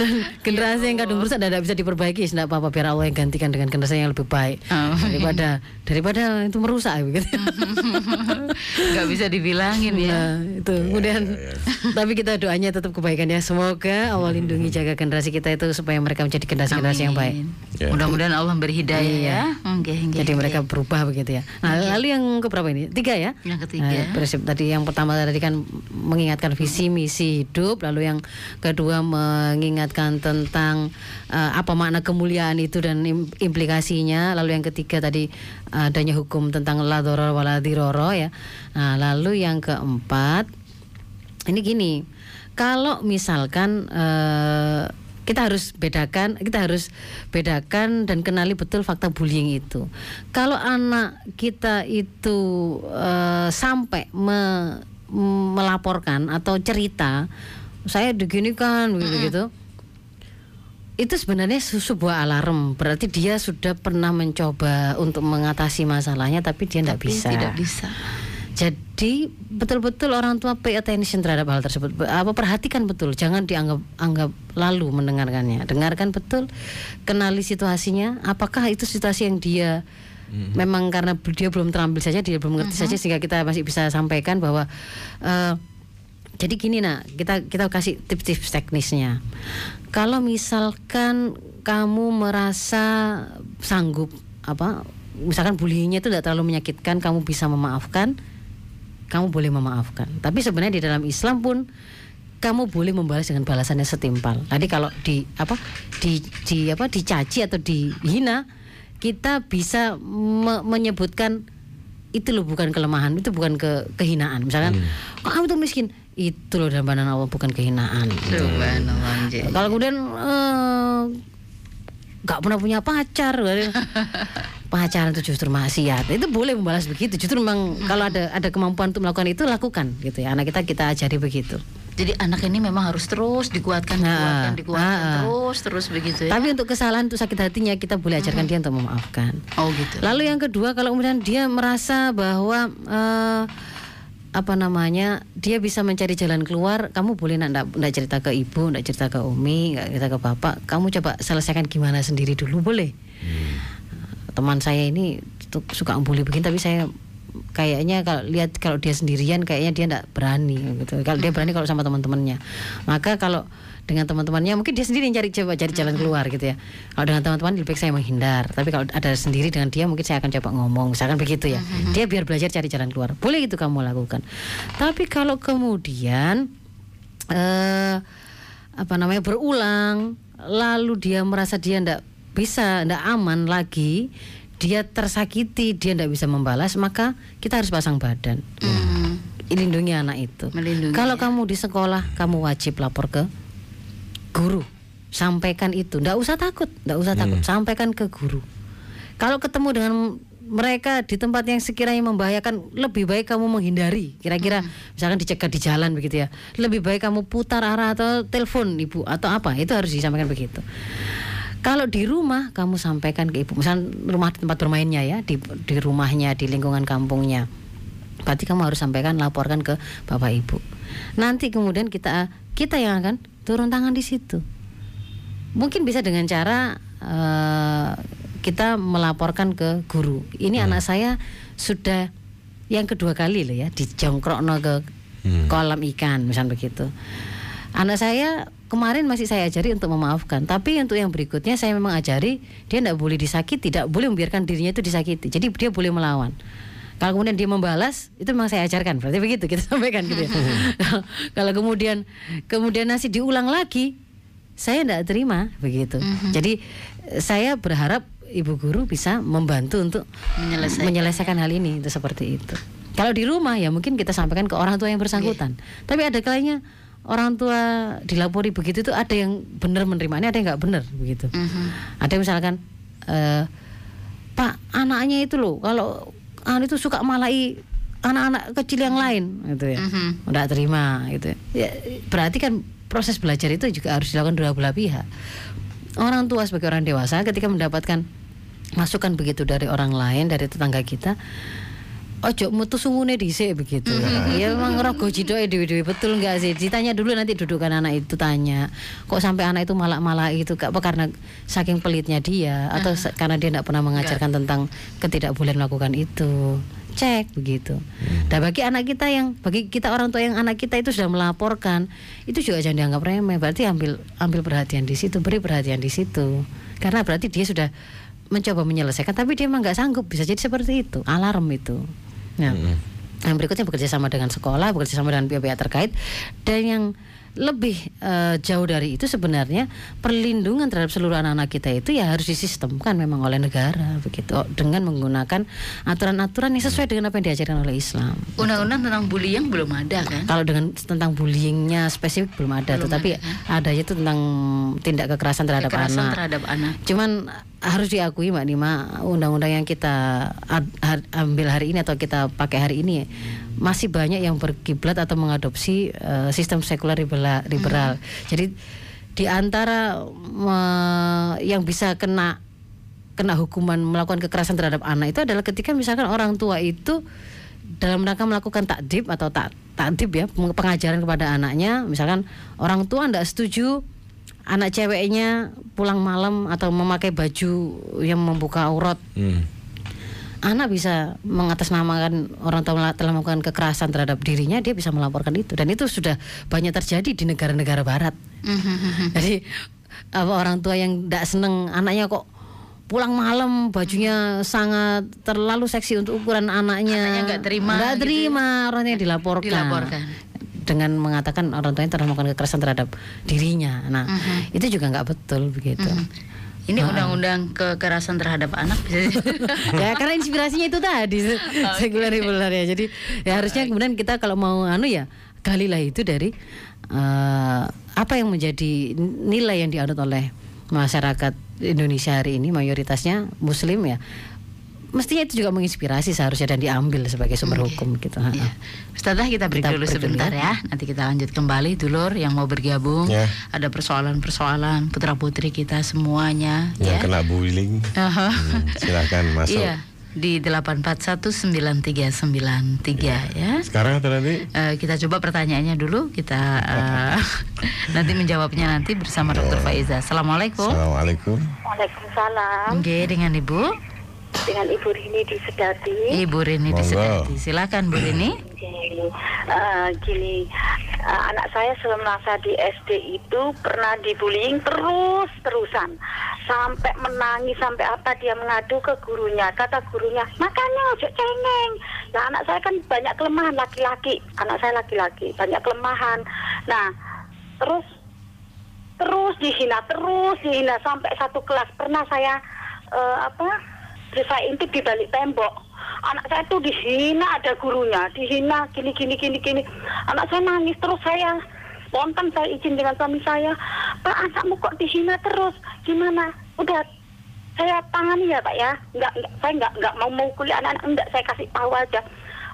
Dan generasi yang kadung rusak tidak bisa diperbaiki. Tidak apa-apa biar Allah yang gantikan dengan generasi yang lebih baik. Oh. daripada daripada itu merusak begitu Nggak bisa dibilangin ya. Nah, itu. Kemudian tapi kita doanya tetap kebaikan ya. Semoga Allah lindungi jaga generasi kita itu supaya mereka menjadi generasi-generasi yang baik. Ya. Mudah-mudahan Allah beri hidayah Iya. ya. Oke, oke, Jadi oke. mereka berubah begitu ya. Nah, lalu yang keberapa ini? Tiga ya? Yang ketiga. Nah, prinsip tadi yang pertama tadi kan mengingatkan visi misi hidup, lalu yang kedua mengingatkan tentang eh, apa makna kemuliaan itu dan im- implikasinya, lalu yang ketiga tadi adanya hukum tentang la doror wala diroro ya. Nah, lalu yang keempat ini gini, kalau misalkan eh, kita harus bedakan, kita harus bedakan dan kenali betul fakta bullying itu. Kalau anak kita itu eh, sampai me- melaporkan atau cerita, saya diginikan begitu gitu. Itu sebenarnya se- sebuah alarm. Berarti dia sudah pernah mencoba untuk mengatasi masalahnya, tapi dia tidak bisa. Tidak bisa. Jadi betul-betul orang tua pay attention terhadap hal tersebut. Apa perhatikan betul, jangan dianggap anggap lalu mendengarkannya. Dengarkan betul, kenali situasinya. Apakah itu situasi yang dia memang karena dia belum terampil saja, dia belum mengerti saja sehingga kita masih bisa sampaikan bahwa eh, jadi gini nak, kita kita kasih tips-tips teknisnya. Kalau misalkan kamu merasa sanggup apa, misalkan bullyingnya itu tidak terlalu menyakitkan, kamu bisa memaafkan, kamu boleh memaafkan. Tapi sebenarnya di dalam Islam pun kamu boleh membalas dengan balasannya setimpal. Tadi kalau di apa di di apa dicaci atau dihina, kita bisa me- menyebutkan itu loh bukan kelemahan, itu bukan ke kehinaan. Misalkan, kok kamu tuh miskin, itu loh dalam pandangan Allah bukan kehinaan. Subhanallah. Ji. Kalau kemudian eh, nggak pernah punya pacar, [laughs] pacaran itu justru maksiat. Itu boleh membalas begitu. Justru memang kalau ada ada kemampuan untuk melakukan itu lakukan gitu ya. Anak kita kita ajari begitu. Jadi anak ini memang harus terus dikuatkan, Nah, dikuatkan, dikuatkan ah, ah. terus, terus begitu ya. Tapi untuk kesalahan untuk sakit hatinya kita boleh ajarkan dia untuk memaafkan. Oh gitu. Lalu yang kedua kalau kemudian dia merasa bahwa eh, apa namanya dia bisa mencari jalan keluar, kamu boleh nak ndak cerita ke ibu, ndak cerita ke umi, nggak cerita ke bapak, kamu coba selesaikan gimana sendiri dulu boleh. Teman saya ini tuh suka membuli begini tapi saya kayaknya kalau lihat kalau dia sendirian kayaknya dia ndak berani gitu. Kalau dia berani kalau sama teman-temannya. Maka kalau dengan teman-temannya mungkin dia sendiri yang cari coba cari jalan keluar gitu ya. Kalau dengan teman-teman lebih baik saya menghindar. Tapi kalau ada sendiri dengan dia mungkin saya akan coba ngomong misalkan begitu ya. Dia biar belajar cari jalan keluar. Boleh itu kamu lakukan. Tapi kalau kemudian eh apa namanya berulang lalu dia merasa dia ndak bisa ndak aman lagi dia tersakiti dia ndak bisa membalas maka kita harus pasang badan. Hmm, lindungi anak itu. Melindungi. kalau kamu di sekolah kamu wajib lapor ke guru. Sampaikan itu. Ndak usah takut ndak usah takut. Sampaikan ke guru. Kalau ketemu dengan mereka di tempat yang sekiranya membahayakan lebih baik kamu menghindari. Kira-kira misalkan dicegat di jalan begitu ya. Lebih baik kamu putar arah atau telepon ibu atau apa itu harus disampaikan begitu kalau di rumah kamu sampaikan ke ibu. Misalkan rumah tempat bermainnya ya di di rumahnya di lingkungan kampungnya. Berarti kamu harus sampaikan laporkan ke bapak ibu. Nanti kemudian kita kita yang akan turun tangan di situ. Mungkin bisa dengan cara eh, kita melaporkan ke guru. Ini anak saya sudah yang kedua kali loh ya dijongkrokno ke Hmm. kolam ikan misal begitu. Anak saya kemarin masih saya ajari untuk memaafkan, tapi untuk yang berikutnya saya memang ajari dia tidak boleh disakiti, tidak boleh membiarkan dirinya itu disakiti. Jadi dia boleh melawan. Kalau kemudian dia membalas, itu memang saya ajarkan. Berarti begitu kita [laughs] sampaikan gitu ya. [laughs] Kalau kemudian kemudian nasi diulang lagi, saya tidak terima begitu. Jadi eh, saya berharap ibu guru bisa membantu untuk Menyelesaikan. menyelesaikan hal ini itu seperti itu. Kalau di rumah ya mungkin kita sampaikan ke orang tua yang bersangkutan. Tapi ada kalanya orang tua dilapori begitu itu ada yang benar menerimanya, ada yang nggak benar begitu. Mhm. Ada yang misalkan eh, Pak anaknya itu loh kalau anu itu suka malai anak-anak kecil yang lain gitu ya. Mhm. Nggak terima gitu. Ya, berarti kan proses belajar itu juga harus dilakukan dua belah pihak. Orang tua sebagai orang dewasa ketika mendapatkan masukan begitu dari orang lain, dari tetangga kita, ojo mutu sungune dhisik begitu. [laughs] Ya memang rogo jidoke dewi-dewi betul nggak sih? Ditanya dulu nanti dudukan anak itu tanya. Kok sampai anak itu malak-malak itu Gak apa karena saking pelitnya dia atau sa- karena dia tidak pernah mengajarkan tentang ketidakbolehan melakukan itu. Cek begitu. Dan bagi anak kita yang bagi kita orang tua yang anak kita itu sudah melaporkan, itu juga jangan dianggap remeh. Berarti ambil ambil perhatian di situ, beri perhatian di situ. Karena berarti dia sudah mencoba menyelesaikan tapi dia memang nggak sanggup bisa jadi seperti itu alarm itu Nah, yang berikutnya bekerja sama dengan sekolah, bekerja sama dengan pihak-pihak terkait, dan yang lebih eh, jauh dari itu sebenarnya perlindungan terhadap seluruh anak-anak kita itu ya harus disistemkan memang oleh negara begitu dengan menggunakan aturan-aturan yang sesuai dengan apa yang diajarkan oleh Islam. Undang-undang tentang bullying belum ada kan? Kalau dengan tentang bullyingnya spesifik belum ada, Belum tetapi ada, ada itu tentang tindak kekerasan terhadap Kekerasan anak. terhadap anak. Cuman harus diakui Mbak Nima, undang-undang yang kita ambil hari ini atau kita pakai hari ini masih banyak yang berkiblat atau mengadopsi eh, sistem sekuler liberal. liberal. Jadi di antara me- yang bisa kena kena hukuman melakukan kekerasan terhadap anak itu adalah ketika misalkan orang tua itu dalam rangka melakukan takdib atau tak takdib ya peng- pengajaran kepada anaknya misalkan orang tua tidak setuju anak ceweknya pulang malam atau memakai baju yang membuka aurat Hmm. Anak bisa mengatasnamakan orang tua telah melakukan kekerasan terhadap dirinya dia bisa melaporkan itu. Dan itu sudah banyak terjadi di negara-negara barat. Mhm. jadi apa orang tua yang tidak seneng anaknya kok pulang malam bajunya sangat terlalu seksi untuk ukuran anaknya. Anaknya nggak terima nggak gitu terima orangnya dilaporkan. Dilaporkan. dengan mengatakan orang tuanya telah melakukan kekerasan terhadap dirinya. Nah Mhm. itu juga nggak betul begitu Ini undang-undang kekerasan terhadap anak bisa [laughs] ya karena inspirasinya itu tadi sekuler liberal ya. Jadi ya harusnya kemudian kita kalau mau anu ya galilah itu dari eh, apa yang menjadi nilai yang dianut oleh masyarakat Indonesia hari ini mayoritasnya Muslim ya mestinya itu juga menginspirasi seharusnya dan diambil sebagai sumber hukum gitu ha. Iya. Ustazah kita break Kita dulu break dulu sebentar ya. ya. Nanti kita lanjut kembali dulur yang mau bergabung. Ya. Ada persoalan-persoalan putra putri kita semuanya Yang ya. kena bullying, Aha. hmm, silakan masuk. Iya di 8419393 ya. Sekarang atau nanti? Eh, kita coba pertanyaannya dulu kita eh, [laughs] nanti menjawabnya nanti bersama Dr. Faiza. Assalamualaikum. Assalamualaikum. Waalaikumsalam Oke dengan Ibu dengan Ibu Rini di Sedati. Ibu Rini di. Sedati. Silakan Bu Rini. Gini, eh, gini eh, anak saya selama masa di SD itu pernah dibullying terus terusan sampai menangis sampai apa dia mengadu ke gurunya kata gurunya makanya ojo cengeng nah anak saya kan banyak kelemahan laki-laki anak saya laki-laki banyak kelemahan nah terus terus dihina terus dihina sampai satu kelas pernah saya eh, apa saya intip di balik tembok. Anak saya tuh dihina ada gurunya. Dihina gini gini gini gini. Anak saya nangis terus saya. Spontan saya izin dengan suami saya. Pak anakmu kok dihina terus? Gimana? Udah saya tangani ya pak ya. Nggak, nggak saya nggak nggak mau mukuli anak-anak. Enggak saya kasih tahu aja.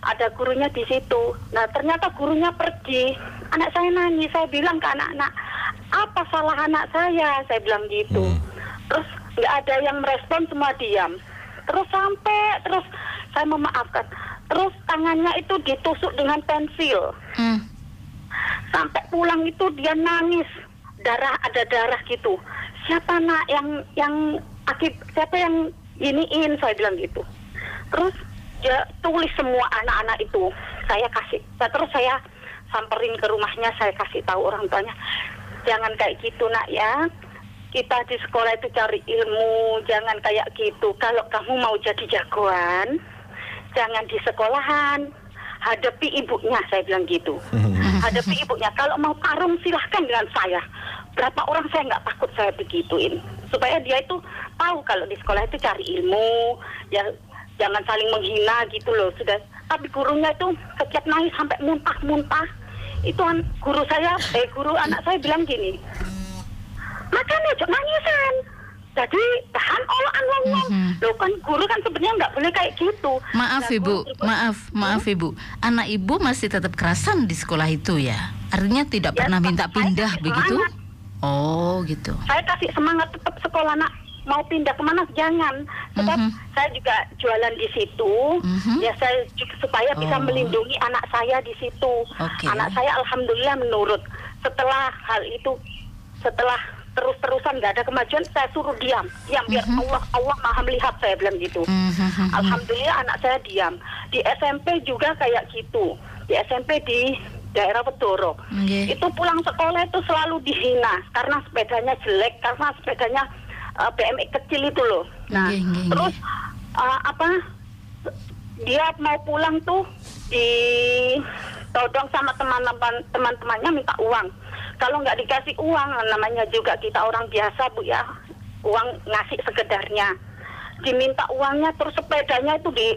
Ada gurunya di situ. Nah ternyata gurunya pergi. Anak saya nangis. Saya bilang ke anak-anak apa salah anak saya? Saya bilang gitu. Hmm. terus nggak ada yang merespon semua diam terus sampai terus saya memaafkan. Terus tangannya itu ditusuk dengan pensil. Hmm. sampai pulang itu dia nangis. Darah ada darah gitu. Siapa nak yang yang akib siapa yang iniin? Saya bilang gitu. Terus dia tulis semua anak-anak itu. Saya kasih nah, terus saya samperin ke rumahnya saya kasih tahu orang tuanya. Jangan kayak gitu nak ya kita di sekolah itu cari ilmu jangan kayak gitu. Kalau kamu mau jadi jagoan jangan di sekolahan. Hadapi ibunya saya bilang gitu. Hadapi ibunya. Kalau mau tarung silahkan dengan saya. Berapa orang saya nggak takut saya begituin? Supaya dia itu tahu kalau di sekolah itu cari ilmu ya jangan saling menghina gitu loh. Sudah. Tapi gurunya itu setiap nangis sampai muntah-muntah. Itu guru saya eh guru anak saya bilang gini makanya jangan nangisan jadi tahan olahan wong wong Mhm. Loh kan guru kan sebenarnya nggak boleh kayak gitu Maaf Nah, ibu, guru- maaf, maaf ibu. Anak ibu masih tetap kerasan di sekolah itu ya? Artinya tidak Ya, pernah minta pindah begitu? semangat. Oh gitu. saya kasih semangat tetap sekolah nak mau pindah ke mana jangan sebab Mhm. saya juga jualan di situ Mhm. ya saya juga supaya bisa Oh. melindungi anak saya di situ Oke. anak saya alhamdulillah menurut setelah hal itu setelah terus-terusan nggak ada kemajuan saya suruh diam diam biar Mhm. Allah Allah maha melihat saya bilang gitu Mhm. Alhamdulillah anak saya diam. Di SMP juga kayak gitu. Di SMP di daerah Pedoro. Nggih. Itu pulang sekolah itu selalu dihina karena sepedanya jelek, karena sepedanya uh, BMX kecil itu loh. Nah, nggih, terus uh, apa? Dia mau pulang tuh di todong sama teman-teman teman-temannya minta uang. Kalau nggak dikasih uang, namanya juga kita orang biasa bu ya, uang ngasih sekedarnya. Diminta uangnya terus sepedanya itu di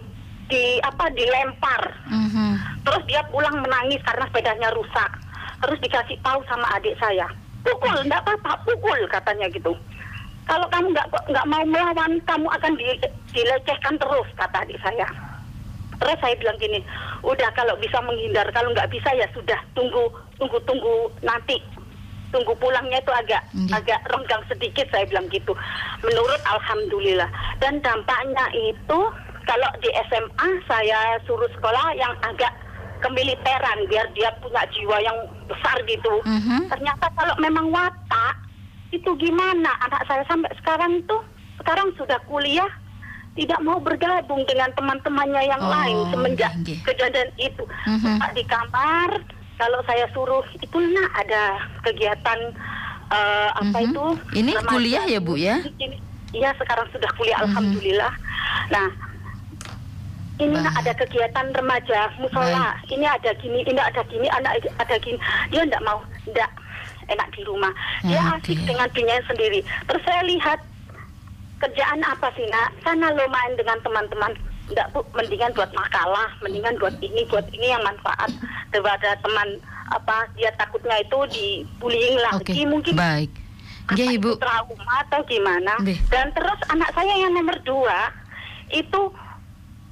di apa dilempar. Mhm. Terus dia pulang menangis karena sepedanya rusak. Terus dikasih tahu sama adik saya, pukul, enggak apa-apa, pukul katanya gitu. Kalau kamu nggak nggak mau melawan, kamu akan di, dilecehkan terus kata adik saya. Terus saya bilang gini, udah kalau bisa menghindar, kalau nggak bisa ya sudah tunggu tunggu tunggu nanti tunggu pulangnya itu agak Nggih. agak renggang sedikit saya bilang gitu. Menurut alhamdulillah dan dampaknya itu kalau di SMA saya suruh sekolah yang agak kemiliteran biar dia punya jiwa yang besar gitu. Mhm. Ternyata kalau memang watak itu gimana anak saya sampai sekarang itu sekarang sudah kuliah tidak mau bergabung dengan teman-temannya yang Oh, lain semenjak nggih, nggih. kejadian itu Mhm. Suka di kamar kalau saya suruh itu nak ada kegiatan eh, apa Mhm. itu Ini remaja kuliah ya, Bu, ya? Iya sekarang sudah kuliah Mhm. alhamdulillah. Nah ini nak ada kegiatan remaja musola. Ini ada gini, ini ada gini, ada ada gini. Dia enggak mau, enggak enak di rumah. Dia Oke. asik dengan dirinya sendiri. Terus saya lihat kerjaan apa sih nak? Sana lo main dengan teman-teman. Enggak bu, mendingan buat makalah, mendingan buat ini, buat ini yang manfaat daripada teman apa dia takutnya itu dibullying lagi mungkin Baik. itu ibu. trauma atau gimana Nggih. dan terus anak saya yang nomor dua itu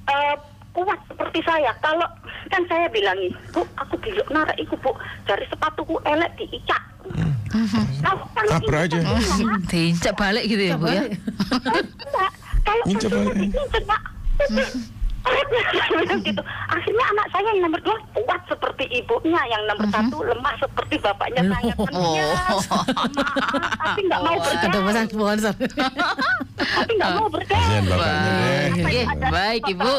eh, kuat seperti saya kalau kan saya bilangi bu aku belok narik iku bu dari sepatuku elek diicak Mhm. kalau ini aja. kan [laughs] Diinjak balik gitu ya bu ya? Enggak, kalau balik. Pak. [laughs] [laughs] gitu. Akhirnya anak saya yang nomor dua kuat seperti ibunya, yang nomor satu lemah seperti bapaknya saya. Oh. Maaf, tapi nggak mau Oh, Ada bergaul, pesan sponsor. [laughs] tapi nggak mau deh. Baik. Baik ibu.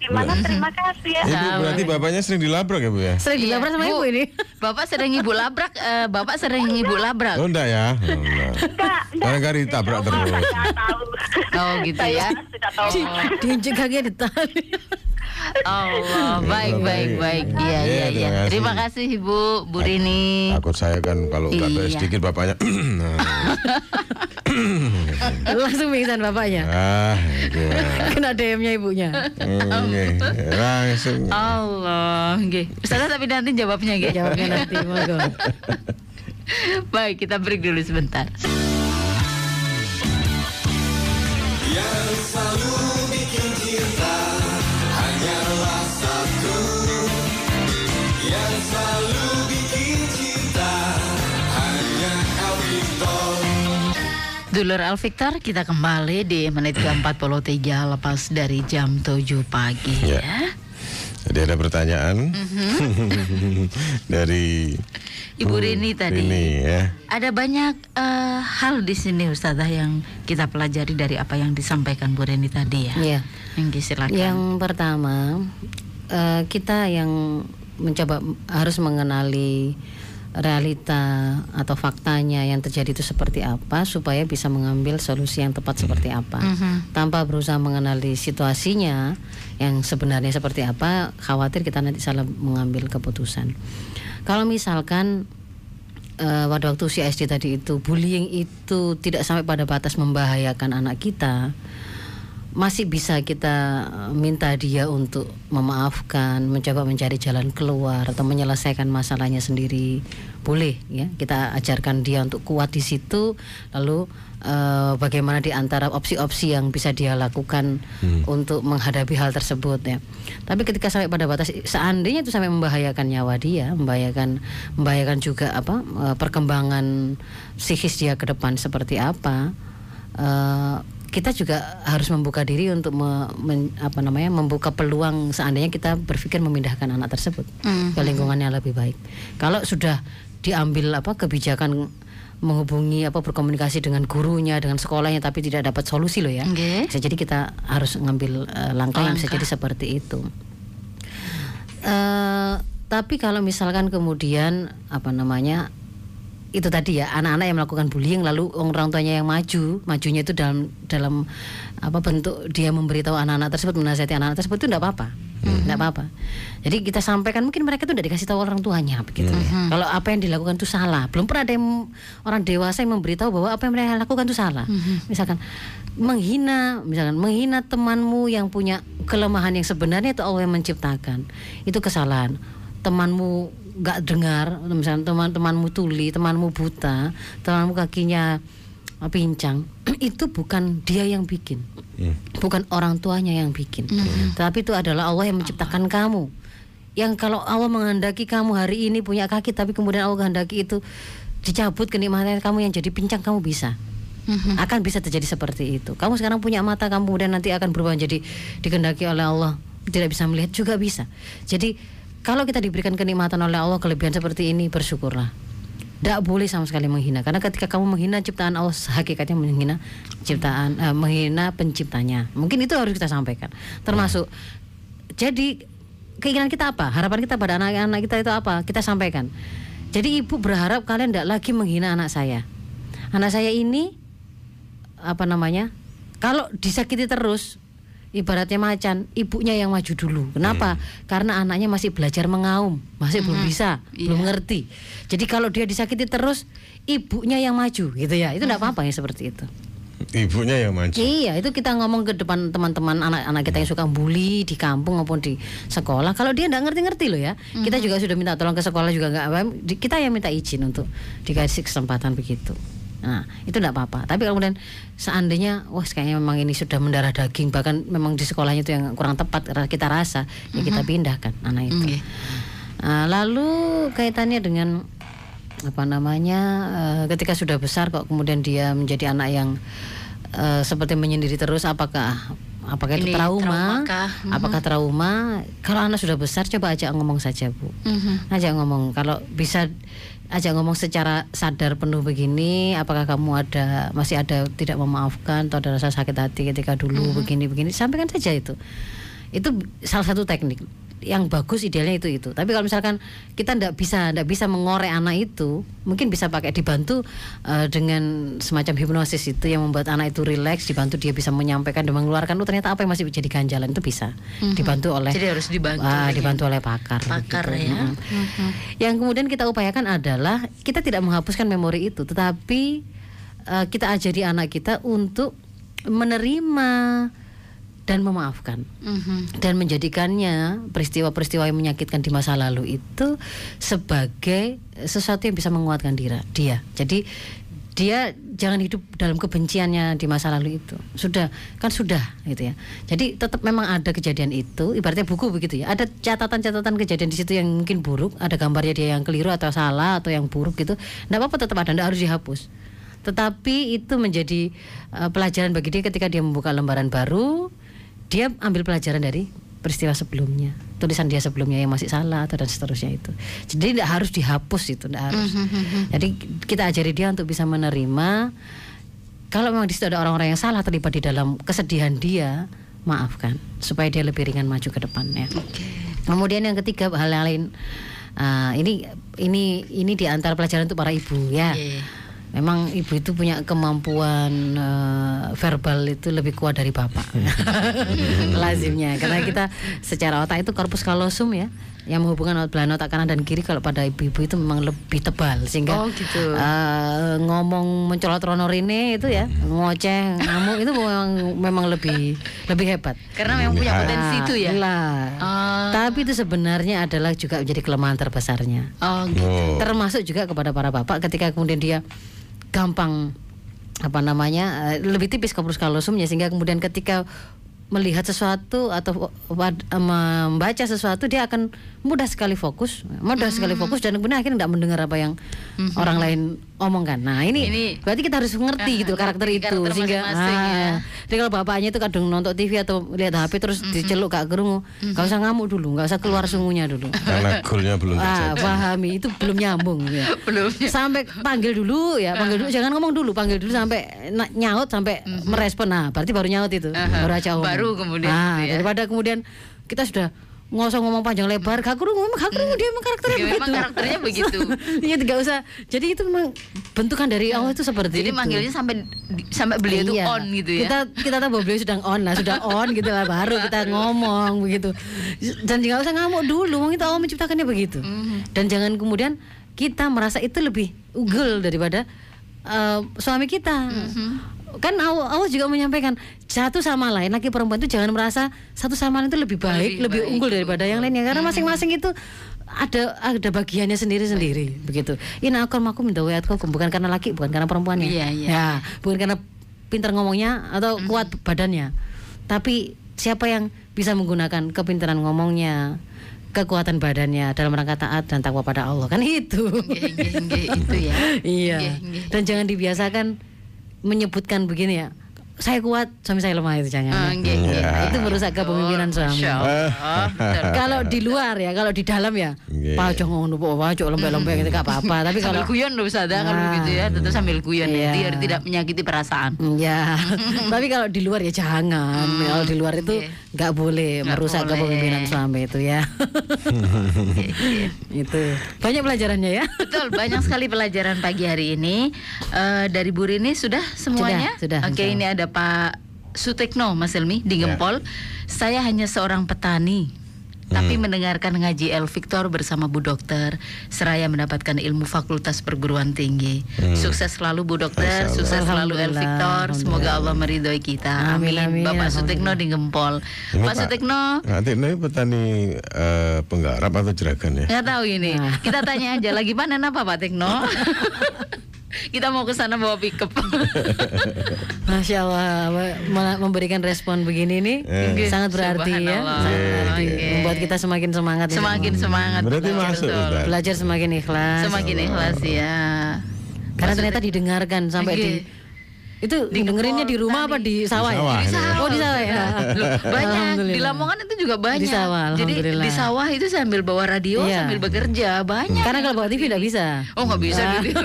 gimana? Terima kasih ya. Ibu berarti bapaknya sering dilabrak ya bu ya? Sering Iya, dilabrak sama Bu. ibu ini. [laughs] Bapak sering ibu labrak, eh, bapak sering ibu labrak. Oh enggak ya? Oh, enggak. Enggak, enggak. Barangkali ditabrak terus. Oh, gitu Saya ya. tahu. Diinjek kakinya ditahan. [laughs] Allah, baik, baik, baik. Iya, iya, Iya, iya. terima Terima kasih. Ibu, Bu Rini. Takut saya kan kalau nggak Iya. sedikit bapaknya. [laughs] Nah. Langsung pingsan bapaknya. ah, itu. Kena DM-nya ibunya. Oke, langsung. Allah, nggih. Ustazah tapi nanti jawabnya nggih. Jawabnya nanti, [laughs] monggo. Baik, kita break dulu sebentar. Dulur Al Victor, kita kembali di menit ke-43 lepas dari jam 7 pagi Ya. ya. Jadi ada pertanyaan Mhm. [laughs] dari Ibu Rini tadi. Ini ya. Ada banyak eh, hal di sini Ustazah yang kita pelajari dari apa yang disampaikan Bu Rini tadi ya. Iya. Yang silakan. Yang pertama, eh, kita yang mencoba harus mengenali realita atau faktanya yang terjadi itu seperti apa supaya bisa mengambil solusi yang tepat seperti apa. Mhm. Tanpa berusaha mengenali situasinya yang sebenarnya seperti apa, khawatir kita nanti salah mengambil keputusan. Kalau misalkan eh, pada waktu usia SD tadi itu bullying itu tidak sampai pada batas membahayakan anak kita, masih bisa kita eh, minta dia untuk memaafkan, mencoba mencari jalan keluar atau menyelesaikan masalahnya sendiri, boleh ya. Kita ajarkan dia untuk kuat di situ, lalu eh, bagaimana di antara opsi-opsi yang bisa dia lakukan untuk menghadapi hal tersebut ya. Tapi ketika sampai pada batas seandainya itu sampai membahayakan nyawa dia, membahayakan membahayakan juga apa eh, perkembangan psikis dia ke depan seperti apa. Kita juga harus membuka diri untuk me- men- apa namanya membuka peluang seandainya kita berpikir memindahkan anak tersebut Mhm. ke lingkungan yang lebih baik. Kalau sudah diambil apa kebijakan menghubungi apa berkomunikasi dengan gurunya dengan sekolahnya tapi tidak dapat solusi loh ya. Bisa jadi kita harus ngambil eh, langkah yang bisa Langkah. jadi seperti itu. Eh, tapi kalau misalkan kemudian apa namanya itu tadi ya anak-anak yang melakukan bullying lalu orang tuanya yang maju. Majunya itu dalam dalam apa bentuk dia memberitahu anak-anak tersebut menasihati anak-anak tersebut itu tidak apa-apa. Tidak apa-apa. Jadi kita sampaikan mungkin mereka itu tidak dikasih tahu orang tuanya begitu ya. Kalau apa yang dilakukan itu salah. Belum pernah ada yang orang dewasa yang memberitahu bahwa apa yang mereka lakukan itu salah. Misalkan menghina misalkan menghina temanmu yang punya kelemahan yang sebenarnya itu Allah yang menciptakan. Itu kesalahan. Temanmu nggak dengar misalnya teman-temanmu tuli temanmu buta temanmu kakinya uh, pincang [clears throat] itu bukan dia yang bikin Hmm. bukan orang tuanya yang bikin tapi itu adalah Allah yang menciptakan kamu yang kalau Allah menghendaki kamu hari ini punya kaki tapi kemudian Allah menghendaki itu dicabut kenikmatan kamu yang jadi pincang kamu bisa Mhm. akan bisa terjadi seperti itu. Kamu sekarang punya mata, kamu kemudian nanti akan berubah jadi dikendaki oleh Allah, tidak bisa melihat juga bisa. Jadi kalau kita diberikan kenikmatan oleh Allah kelebihan seperti ini bersyukurlah. Tidak boleh sama sekali menghina karena ketika kamu menghina ciptaan Allah hakikatnya menghina ciptaan eh, menghina penciptanya. Mungkin itu harus kita sampaikan. Termasuk jadi keinginan kita apa? Harapan kita pada anak-anak kita itu apa? Kita sampaikan. Jadi ibu berharap kalian tidak lagi menghina anak saya. Anak saya ini apa namanya? Kalau disakiti terus, ibaratnya macan, ibunya yang maju dulu. Kenapa? Karena anaknya masih belajar mengaum, masih belum bisa, belum ngerti. Jadi kalau dia disakiti terus, ibunya yang maju, gitu ya. Itu tidak apa-apa ya seperti itu. Ibunya yang maju. Iya, itu kita ngomong ke depan teman-teman anak-anak kita yang suka bully di kampung maupun di sekolah. Kalau dia nggak ngerti-ngerti loh ya, kita juga sudah minta tolong ke sekolah juga nggak Kita yang minta izin untuk dikasih kesempatan begitu. Nah, itu tidak apa-apa. Tapi kalau kemudian seandainya, wah kayaknya memang ini sudah mendarah daging, bahkan memang di sekolahnya itu yang kurang tepat kita rasa, ya kita pindahkan anak itu. Oke. Nah, lalu kaitannya dengan apa namanya eh, ketika sudah besar kok kemudian dia menjadi anak yang eh, seperti menyendiri terus apakah apakah itu Ini trauma? traumakah? Mhm. Apakah trauma? Kalau anak sudah besar coba ajak ngomong saja, Bu. Mhm. Ajak ngomong kalau bisa ajak ngomong secara sadar penuh begini apakah kamu ada masih ada tidak memaafkan atau ada rasa sakit hati ketika dulu begini begini sampaikan saja itu. Itu salah satu teknik yang bagus idealnya itu itu tapi kalau misalkan kita tidak bisa tidak bisa mengorek anak itu mungkin bisa pakai dibantu eh, dengan semacam hipnosis itu yang membuat anak itu rileks dibantu dia bisa menyampaikan dan mengeluarkan oh ternyata apa yang masih menjadi ganjalan itu bisa dibantu oleh Jadi harus dibantu dengan dibantu oleh pakar pakar begitu. ya. Mm. Yang kemudian kita upayakan adalah kita tidak menghapuskan memori itu, tetapi eh, kita ajari anak kita untuk menerima dan memaafkan Mhm. dan menjadikannya peristiwa-peristiwa yang menyakitkan di masa lalu itu sebagai sesuatu yang bisa menguatkan dira, dia. Jadi dia jangan hidup dalam kebenciannya di masa lalu itu. Sudah, kan sudah gitu ya. Jadi tetap memang ada kejadian itu, ibaratnya buku begitu ya. Ada catatan-catatan kejadian di situ yang mungkin buruk, ada gambarnya dia yang keliru atau salah atau yang buruk gitu. Enggak apa-apa tetap ada, enggak harus dihapus. Tetapi itu menjadi uh, pelajaran bagi dia ketika dia membuka lembaran baru, dia ambil pelajaran dari peristiwa sebelumnya tulisan dia sebelumnya yang masih salah atau dan seterusnya itu. Jadi tidak harus dihapus itu tidak harus. Jadi kita ajari dia untuk bisa menerima kalau memang di situ ada orang-orang yang salah terlibat di dalam kesedihan dia maafkan supaya dia lebih ringan maju ke depannya. Kemudian yang ketiga hal yang lain ah, ini ini ini di antara pelajaran untuk para ibu ya. Iya. Memang ibu itu punya kemampuan eh, verbal itu lebih kuat dari bapak. [laughs] Lazimnya karena kita secara otak itu corpus callosum ya yang menghubungkan otak belakang otak kanan dan kiri kalau pada ibu-ibu itu memang lebih tebal sehingga Oh, gitu. eh, ngomong mencolot ronorine itu ya ngoceh ngamuk itu memang memang lebih lebih hebat. Karena memang punya Nah. potensi itu ya. Lah. Ah. Tapi itu sebenarnya adalah juga menjadi kelemahan terbesarnya Oh, gitu. Oh. termasuk juga kepada para bapak ketika kemudian dia gampang apa namanya eh, lebih tipis corpus callosumnya sehingga kemudian ketika melihat sesuatu atau membaca sesuatu dia akan mudah sekali fokus mudah sekali fokus dan kemudian akhirnya tidak mendengar apa yang orang lain omongkan nah ini, Ini- berarti kita harus mengerti gitu karakter ngerti itu karakter sehingga ya. ah, jadi kalau bapaknya itu kadang nonton TV atau lihat HP terus diceluk gak kerungu gak usah ngamuk dulu gak usah keluar sungunya dulu [laughs] Karena goalnya belum Ah, pahami itu belum nyambung ya. [laughs] Belum. Sampai panggil dulu ya, panggil dulu jangan ngomong dulu, panggil dulu sampai na- nyaut sampai merespon. Nah, berarti baru nyaut itu. Aha. Baru aja ngomong. Baru kemudian Ah, gitu ya. daripada kemudian kita sudah ngosong ngomong panjang lebar, gak kerungu, memang gak kerungu dia memang karakternya Dia begitu. memang karakternya begitu. [laughs] Iya, tidak usah. Jadi itu memang bentukan dari Allah itu seperti Jadi itu. manggilnya sampai sampai beliau itu Iya. on gitu ya. Kita kita tahu bahwa beliau sedang on lah, sudah on gitu lah baru kita ngomong begitu. Dan nggak usah ngamuk dulu, wong itu Allah menciptakannya begitu. Mhm. Dan jangan kemudian kita merasa itu lebih unggul daripada eh, suami kita. Mhm. Kan Allah juga menyampaikan satu sama lain laki perempuan itu jangan merasa satu sama lain itu lebih baik, Lebih lebih, baik. unggul daripada yang lainnya karena masing-masing itu ada ada bagiannya sendiri-sendiri begitu. Ina akan aku minta bukan karena laki, bukan karena perempuannya. Iya, iya. Ya, bukan karena pintar ngomongnya atau kuat badannya. Tapi siapa yang bisa menggunakan kepintaran ngomongnya, kekuatan badannya dalam rangka taat dan takwa pada Allah kan itu. Itu ya. [laughs] iya. Dan jangan dibiasakan menyebutkan begini ya. Saya kuat, suami saya lemah itu jangan. Ah, nggih, nggih. Ya. Itu merusak kepemimpinan suami. Masya Allah, betul. Kalau di luar ya, kalau di dalam ya. Pak Ojo ngono, Pak Ojo lembek-lembek itu gak apa-apa. Tapi sambil kalau guyon loh Ustazah kalau Nah. begitu ya, tetap sambil guyon Iya. ya, biar tidak menyakiti perasaan. Ya, [laughs] tapi kalau di luar ya jangan. Kalau di luar itu Iya. nggak boleh Nggak merusak boleh. kepemimpinan suami itu ya. [laughs] itu banyak pelajarannya ya. Betul, banyak sekali pelajaran pagi hari ini. Eh, dari Bu Rini sudah semuanya? Sudah, sudah, Oke, insya ini ada Pak Sutekno, Mas Elmi di Gempol. Saya hanya seorang petani. Tapi mendengarkan ngaji El Victor bersama Bu Dokter, seraya mendapatkan ilmu fakultas perguruan tinggi. Sukses selalu Bu Dokter, sukses selalu El Victor. Semoga Allah meridhoi kita. Amin, Amin. amin, Bapak Sutekno di Gempol. Ini Pak Sutekno, Atik ini petani eh, penggarap atau jeragan ya? Nggak tahu ini. Nah. Kita tanya aja lagi panen apa Pak Tekno? [laughs] Kita mau ke sana bawa pickup. [laughs] Masya Allah me- memberikan respon begini nih Eh. sangat berarti ya, sangat berarti. Membuat kita semakin semangat. Semakin semangat. Berarti betul, masuk, betul. Belajar semakin ikhlas. Semakin ikhlas ya. Karena ternyata didengarkan sampai Oke. di itu dengerinnya di rumah apa di sawah, Di sawah, ya? Di sawah. Oh di sawah ya. Loh, banyak di. Lamongan itu juga banyak. Di sawah, Jadi di sawah itu sambil bawa radio Iya. sambil bekerja banyak. Karena kalau bawa TV tidak bisa. Oh nggak bisa Ah. gitu.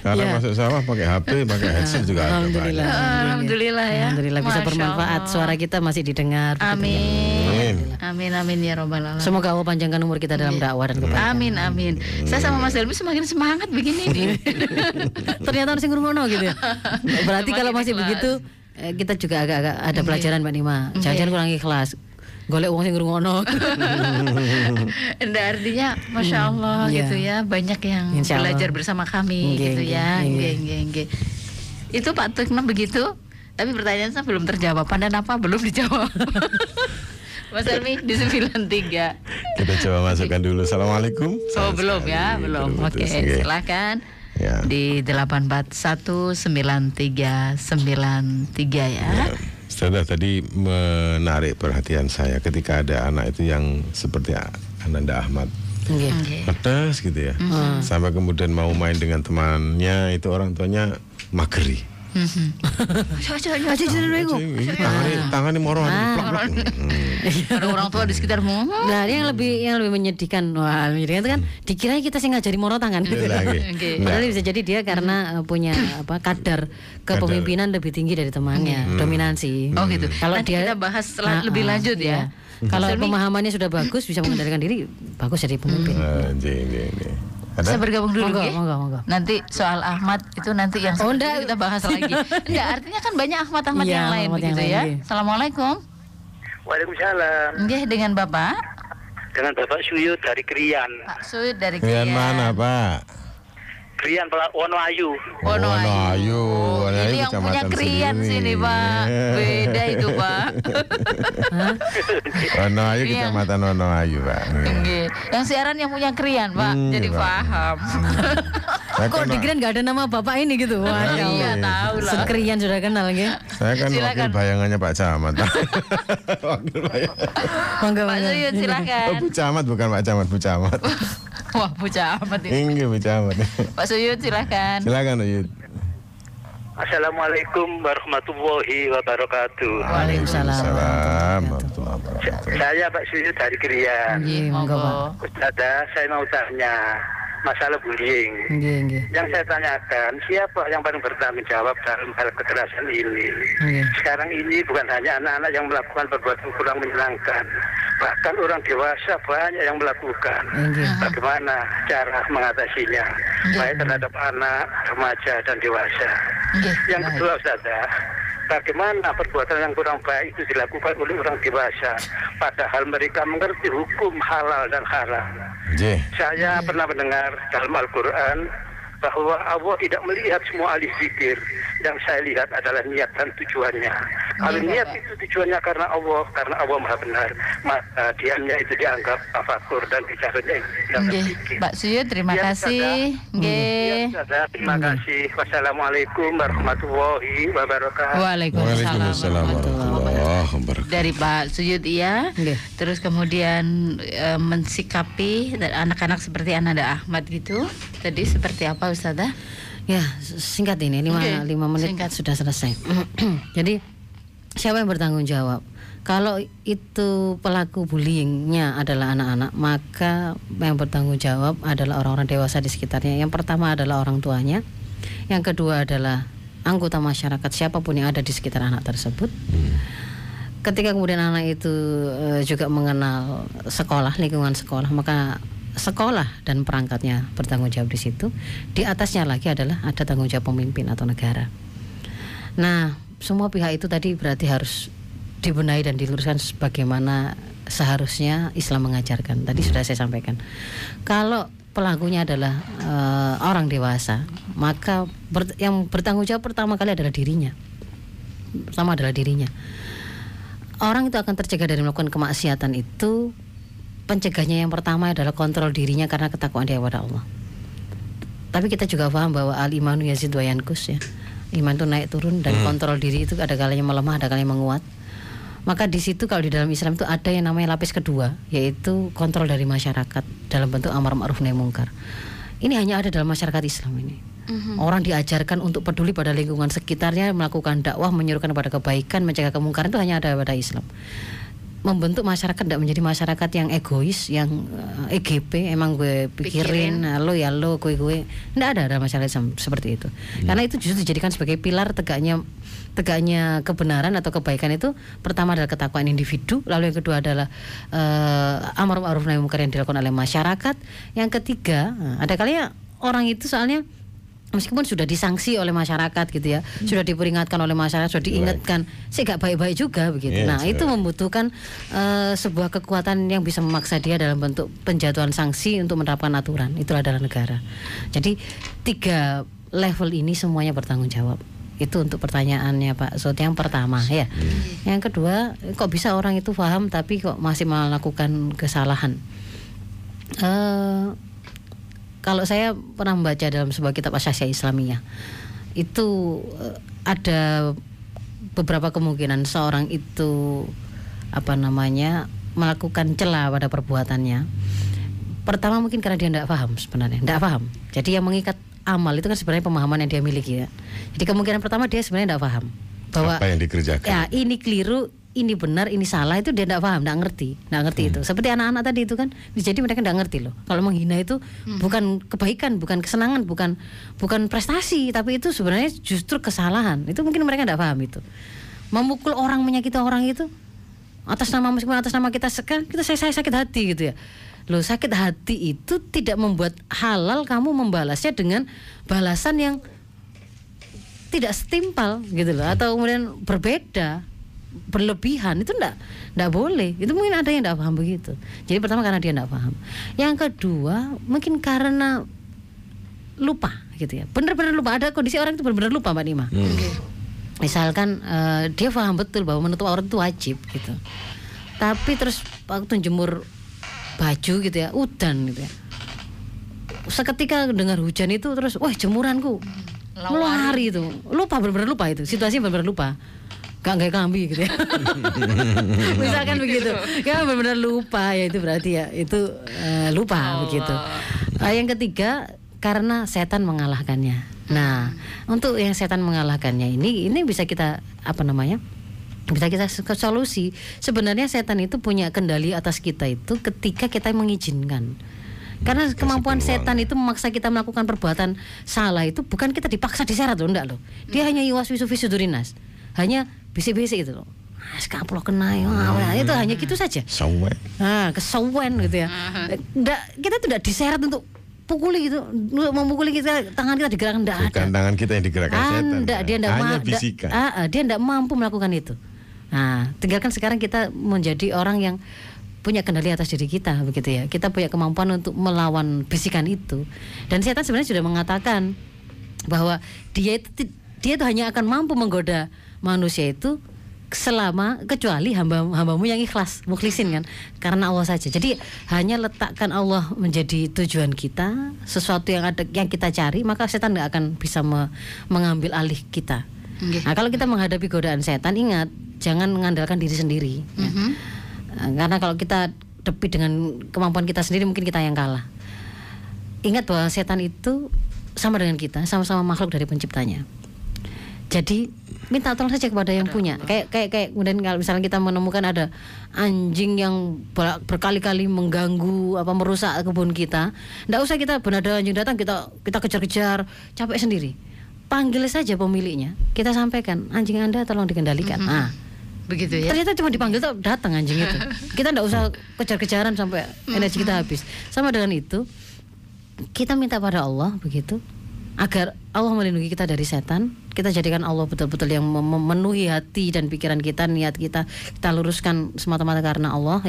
Karena Iya. masuk sawah pakai HP, pakai headset juga ada Alhamdulillah. Alhamdulillah ya. Alhamdulillah bisa Masya bermanfaat. Allah. Suara kita masih didengar. Amin. Amin. Amin amin ya robbal alamin. Semoga Allah panjangkan umur kita dalam dakwah dan kebaikan. Amin amin. Saya sama Mas Helmi semakin semangat begini nih. [laughs] Ternyata harus ngurungono gitu ya. [laughs] [laughs] Berarti kalau masih ikhlas. begitu eh, kita juga agak-agak ada pelajaran Mbak Nima. Jangan-jangan kurang ikhlas. Golek uang sing ngurungono. [laughs] Nggak artinya Masya Allah Iya. gitu ya Banyak yang Insya Allah. belajar bersama kami Nggih, gitu nggih, ya nggih. Nggih, nggih, nggih. Itu Pak Tukno begitu Tapi pertanyaan saya belum terjawab Pandan apa belum dijawab [laughs] Mas Elmi di 93 Kita coba masukkan dulu. Assalamualaikum. Oh belum sekali. ya Belum Oke nggih. silahkan Ya. Di 8419393 ya Saudara tadi menarik perhatian saya ketika ada anak itu yang seperti Ananda Ahmad Nggih. Nggih. pedas gitu ya Mm-hmm. sampai kemudian mau main dengan temannya itu orang tuanya mageri Mhm. Aja. Ini tangannya tangannya moro Ah. Ada orang tua di sekitarmu. Nah, yang lebih yang lebih menyedihkan, wah, menyedihkan itu kan dikira kita sih ngajari moro tangan. Iya lagi. [laughs] Oke. Enggak. Padahal bisa jadi dia karena eh, punya apa kadar kepemimpinan lebih tinggi dari temannya, dominansi. Oh gitu. Kalau dia kita bahas Ah, lebih ah, lanjut ya. iya. Kalau pemahamannya sudah bagus, bisa mengendalikan diri, bagus jadi pemimpin. Ada? bergabung dulu Monggo, Ge? monggo, monggo. Nanti soal Ahmad itu nanti yang Oh, enggak. kita bahas lagi. [laughs] Enggak, artinya kan banyak Ahmad-Ahmad Iya, yang lain Ahmad yang begitu lain, ya. iya. Assalamualaikum. Waalaikumsalam. Nggih dengan Bapak Dengan Bapak Suyut dari Krian. Pak Sud dari Kalian Krian. mana, Pak? Krian Pelak Wonoayu. Wono Wono Ayu. Ayu, Wono Ayu Ini yang punya Krian sendiri. sini Pak. [laughs] Beda itu Pak. [laughs] Wono Ayu Iya. kecamatan Wono Ayu, Pak. Nggih. Yang siaran yang punya Krian Pak. Hmm, Jadi Pak. paham. [laughs] Saya Kok kan, dikira nggak ada nama bapak ini gitu? Wah, ya Iya tahu lah. Sekerian sudah kenal ya. saya kan Silakan. wakil bayangannya Pak Camat. wakil bayangan. Monggo, Pak. Suyut Oh, silakan. Bu Camat bukan Pak Camat, Bu Camat. Wah, bocah amat ini. Enggak, Bu Camat. Pak Suyut silakan. Silakan, Uyut. Assalamualaikum warahmatullahi wabarakatuh. Waalaikumsalam. Waalaikumsalam warahmatullahi wabarakatuh. Saya Pak Suyut dari Krian. Nggih, monggo, Pak. Ustazah, saya mau tanya masalah bullying. Nggih, nggih. Yang saya tanyakan, siapa yang paling bertanggung jawab dalam hal kekerasan ini? Nggih. Sekarang ini bukan hanya anak-anak yang melakukan perbuatan kurang menyenangkan, bahkan orang dewasa banyak yang melakukan. Nggih. Bagaimana cara mengatasinya, baik terhadap anak, remaja, dan dewasa. Nggih. Yang kedua, Ustazah, bagaimana perbuatan yang kurang baik itu dilakukan oleh orang dewasa, padahal mereka mengerti hukum halal dan haram. J. Saya pernah mendengar dalam Al-Quran bahwa Allah tidak melihat semua ahli zikir. Yang saya lihat adalah niat dan tujuannya. Kalau Iya, niat itu tujuannya karena Allah, karena Allah maha benar, maka diamnya itu dianggap tafakur dan bicaranya itu dianggap. Pak Suyut terima Ya, kasih. Nggih. Ya, Ustazah, terima kasih. Wassalamualaikum warahmatullahi wabarakatuh. Waalaikumsalam Waalaikumsalam warahmatullahi wabarakatuh. dari Pak Suyut iya Nggih. terus kemudian eh, mensikapi dan anak-anak seperti Ananda Ahmad gitu tadi seperti apa Ustazah? Ya, singkat ini lima, Oke, lima menit singkat. sudah selesai. [clears throat] Jadi siapa yang bertanggung jawab? Kalau itu pelaku bullyingnya adalah anak-anak, maka yang bertanggung jawab adalah orang-orang dewasa di sekitarnya. Yang pertama adalah orang tuanya, yang kedua adalah anggota masyarakat siapa pun yang ada di sekitar anak tersebut. Ketika kemudian anak itu eh, juga mengenal sekolah, lingkungan sekolah, maka sekolah dan perangkatnya bertanggung jawab di situ. Di atasnya lagi adalah ada tanggung jawab pemimpin atau negara. Nah, semua pihak itu tadi berarti harus dibenahi dan diluruskan sebagaimana seharusnya Islam mengajarkan. Tadi sudah saya sampaikan. Kalau pelakunya adalah eh, orang dewasa, maka ber- yang bertanggung jawab pertama kali adalah dirinya. Pertama adalah dirinya. Orang itu akan tercegah dari melakukan kemaksiatan itu pencegahnya yang pertama adalah kontrol dirinya karena ketakwaan dia kepada Allah. Tapi kita juga paham bahwa al imanu yazid wa yankus ya. Iman itu naik turun dan kontrol diri itu ada kalanya melemah, ada kalanya menguat. Maka di situ kalau di dalam Islam itu ada yang namanya lapis kedua, yaitu kontrol dari masyarakat dalam bentuk amar ma'ruf nahi mungkar. Ini hanya ada dalam masyarakat Islam ini. Orang diajarkan untuk peduli pada lingkungan sekitarnya, melakukan dakwah, menyuruhkan pada kebaikan, mencegah kemungkaran itu hanya ada pada Islam membentuk masyarakat tidak menjadi masyarakat yang egois, yang eh, EGP, emang gue pikirin, nah, lo ya lo, gue gue, tidak ada dalam masyarakat Islam seperti itu. Karena itu justru dijadikan sebagai pilar tegaknya tegaknya kebenaran atau kebaikan itu pertama adalah ketakwaan individu, lalu yang kedua adalah eh, amar ma'ruf nahi munkar yang dilakukan oleh masyarakat, yang ketiga eh, ada kalinya orang itu soalnya meskipun sudah disanksi oleh masyarakat gitu ya, sudah diperingatkan oleh masyarakat, sudah diingatkan, sih gak baik-baik juga begitu. Iya, nah itu betul. membutuhkan eh, sebuah kekuatan yang bisa memaksa dia dalam bentuk penjatuhan sanksi untuk menerapkan aturan. Itu adalah negara. Jadi tiga level ini semuanya bertanggung jawab. Itu untuk pertanyaannya Pak Sot yang pertama ya. Yang kedua, kok bisa orang itu paham tapi kok masih melakukan kesalahan? Eh kalau saya pernah membaca dalam sebuah kitab Asyasya Islamiyah itu eh, ada beberapa kemungkinan seorang itu apa namanya melakukan celah pada perbuatannya pertama mungkin karena dia tidak paham sebenarnya tidak paham jadi yang mengikat amal itu kan sebenarnya pemahaman yang dia miliki ya. Jadi kemungkinan pertama dia sebenarnya tidak paham bahwa Apa yang dikerjakan? ya ini keliru, ini benar, ini salah itu dia tidak paham, tidak ngerti, tidak ngerti itu. Seperti anak-anak tadi itu kan, jadi mereka tidak ngerti loh. Kalau menghina itu bukan kebaikan, bukan kesenangan, bukan bukan prestasi, tapi itu sebenarnya justru kesalahan. Itu mungkin mereka tidak paham itu. Memukul orang, menyakiti orang itu atas nama meskipun atas nama kita sekarang kita saya, saya sakit hati gitu ya. Loh sakit hati itu tidak membuat halal kamu membalasnya dengan balasan yang tidak setimpal gitu loh atau kemudian berbeda berlebihan itu enggak enggak boleh. Itu mungkin ada yang enggak paham begitu. Jadi pertama karena dia enggak paham. Yang kedua mungkin karena lupa gitu ya. Benar-benar lupa. Ada kondisi orang itu benar-benar lupa mbak Nima. Misalkan eh, dia paham betul bahwa menutup aurat itu wajib gitu. Tapi terus waktu jemur baju gitu ya udan gitu ya. Seketika dengar hujan itu terus wah jemuranku. Melari itu. Lupa benar-benar lupa itu. Situasinya benar-benar lupa gak kayak kelambi gitu ya. [laughs] Misalkan begitu. ya benar-benar lupa ya itu berarti ya itu eh, lupa begitu. Eh, yang ketiga karena setan mengalahkannya. Nah untuk yang setan mengalahkannya ini ini bisa kita apa namanya bisa kita ke solusi. Sebenarnya setan itu punya kendali atas kita itu ketika kita mengizinkan. Karena kemampuan peluang. setan itu memaksa kita melakukan perbuatan salah itu bukan kita dipaksa diseret loh enggak loh. Dia hanya iwas wisu visudurinas hanya bisik-bisik itu loh Ah, skaplo kena ya, ah, itu hanya gitu saja Sawe. Nah, kesawan gitu ya. Nggak, kita tidak diseret untuk pukuli gitu, untuk memukuli kita tangan kita digerakkan tidak ada. Bukan tangan kita yang digerakkan setan. Anda, ya. dia enggak Hanya ma- da- bisikan. ah, ah, dia enggak mampu melakukan itu. Nah, tinggalkan sekarang kita menjadi orang yang punya kendali atas diri kita begitu ya. Kita punya kemampuan untuk melawan bisikan itu. Dan setan sebenarnya sudah mengatakan bahwa dia itu dia itu hanya akan mampu menggoda manusia itu selama kecuali hamba hambamu yang ikhlas mukhlisin kan karena Allah saja jadi hanya letakkan Allah menjadi tujuan kita sesuatu yang ada yang kita cari maka setan nggak akan bisa me- mengambil alih kita Nggih. nah kalau kita menghadapi godaan setan ingat jangan mengandalkan diri sendiri ya. Mhm. Nah, karena kalau kita depi dengan kemampuan kita sendiri mungkin kita yang kalah ingat bahwa setan itu sama dengan kita sama-sama makhluk dari penciptanya jadi minta tolong saja kepada yang punya. kayak kayak kayak kemudian kalau misalnya kita menemukan ada anjing yang ber- berkali-kali mengganggu apa merusak kebun kita ndak usah kita benar ada anjing datang kita kita kejar-kejar capek sendiri. Panggil saja pemiliknya kita sampaikan anjing anda tolong dikendalikan. Ah. Begitu ya. Ternyata cuma dipanggil tuh datang anjing itu. [laughs] Kita ndak usah kejar-kejaran sampai energi kita habis. Sama dengan itu, kita minta pada Allah begitu agar Allah melindungi kita dari setan. Kita jadikan Allah betul-betul yang mem- memenuhi hati dan pikiran kita, niat kita. Kita luruskan semata-mata karena Allah.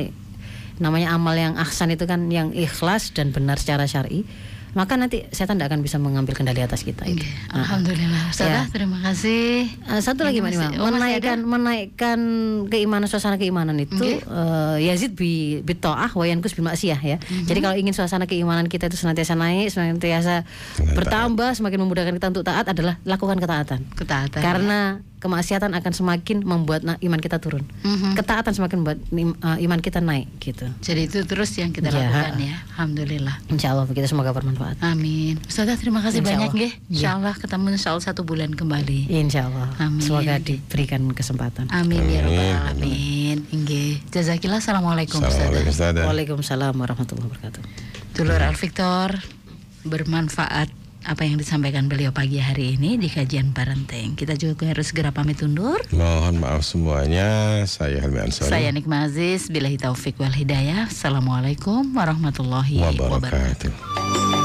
Namanya amal yang ahsan itu kan yang ikhlas dan benar secara syar'i. Maka nanti setan tidak akan bisa mengambil kendali atas kita itu. Oke, Alhamdulillah. Ustazah, Ya. terima kasih. Eh, satu lagi Mbak Nima, oh, menaikkan menaikkan keimanan suasana keimanan itu Oke. eh, yazid bi bitaah wa yankus bil maksiyah ya. Mhm. Jadi kalau ingin suasana keimanan kita itu senantiasa naik, senantiasa Dengan bertambah, semakin memudahkan kita untuk taat adalah lakukan ketaatan. Ketaatan. Karena kemaksiatan akan semakin membuat iman kita turun. Mhm. Ketaatan semakin membuat eh, iman kita naik gitu. Jadi itu terus yang kita Ya. lakukan ya. Alhamdulillah. Insya Allah begitu semoga bermanfaat. Amin. Ustazah terima kasih Insya banyak Allah. nggih. Insya Allah ketemu insya Allah satu bulan kembali. Insya Allah. Amin. Semoga diberikan kesempatan. Amin ya rabbal Amin. alamin. Nggih. Jazakillah. Assalamualaikum Assalamualaikum Ustazah. Ustazah. Waalaikumsalam warahmatullahi wabarakatuh. Dulur Al Victor bermanfaat apa yang disampaikan beliau pagi hari ini di kajian parenting. Kita juga harus segera pamit undur. Mohon maaf semuanya. Saya Helmi Ansari. Saya Nikma Aziz, billahi taufik wal hidayah. Assalamualaikum warahmatullahi wabarakatuh. wabarakatuh.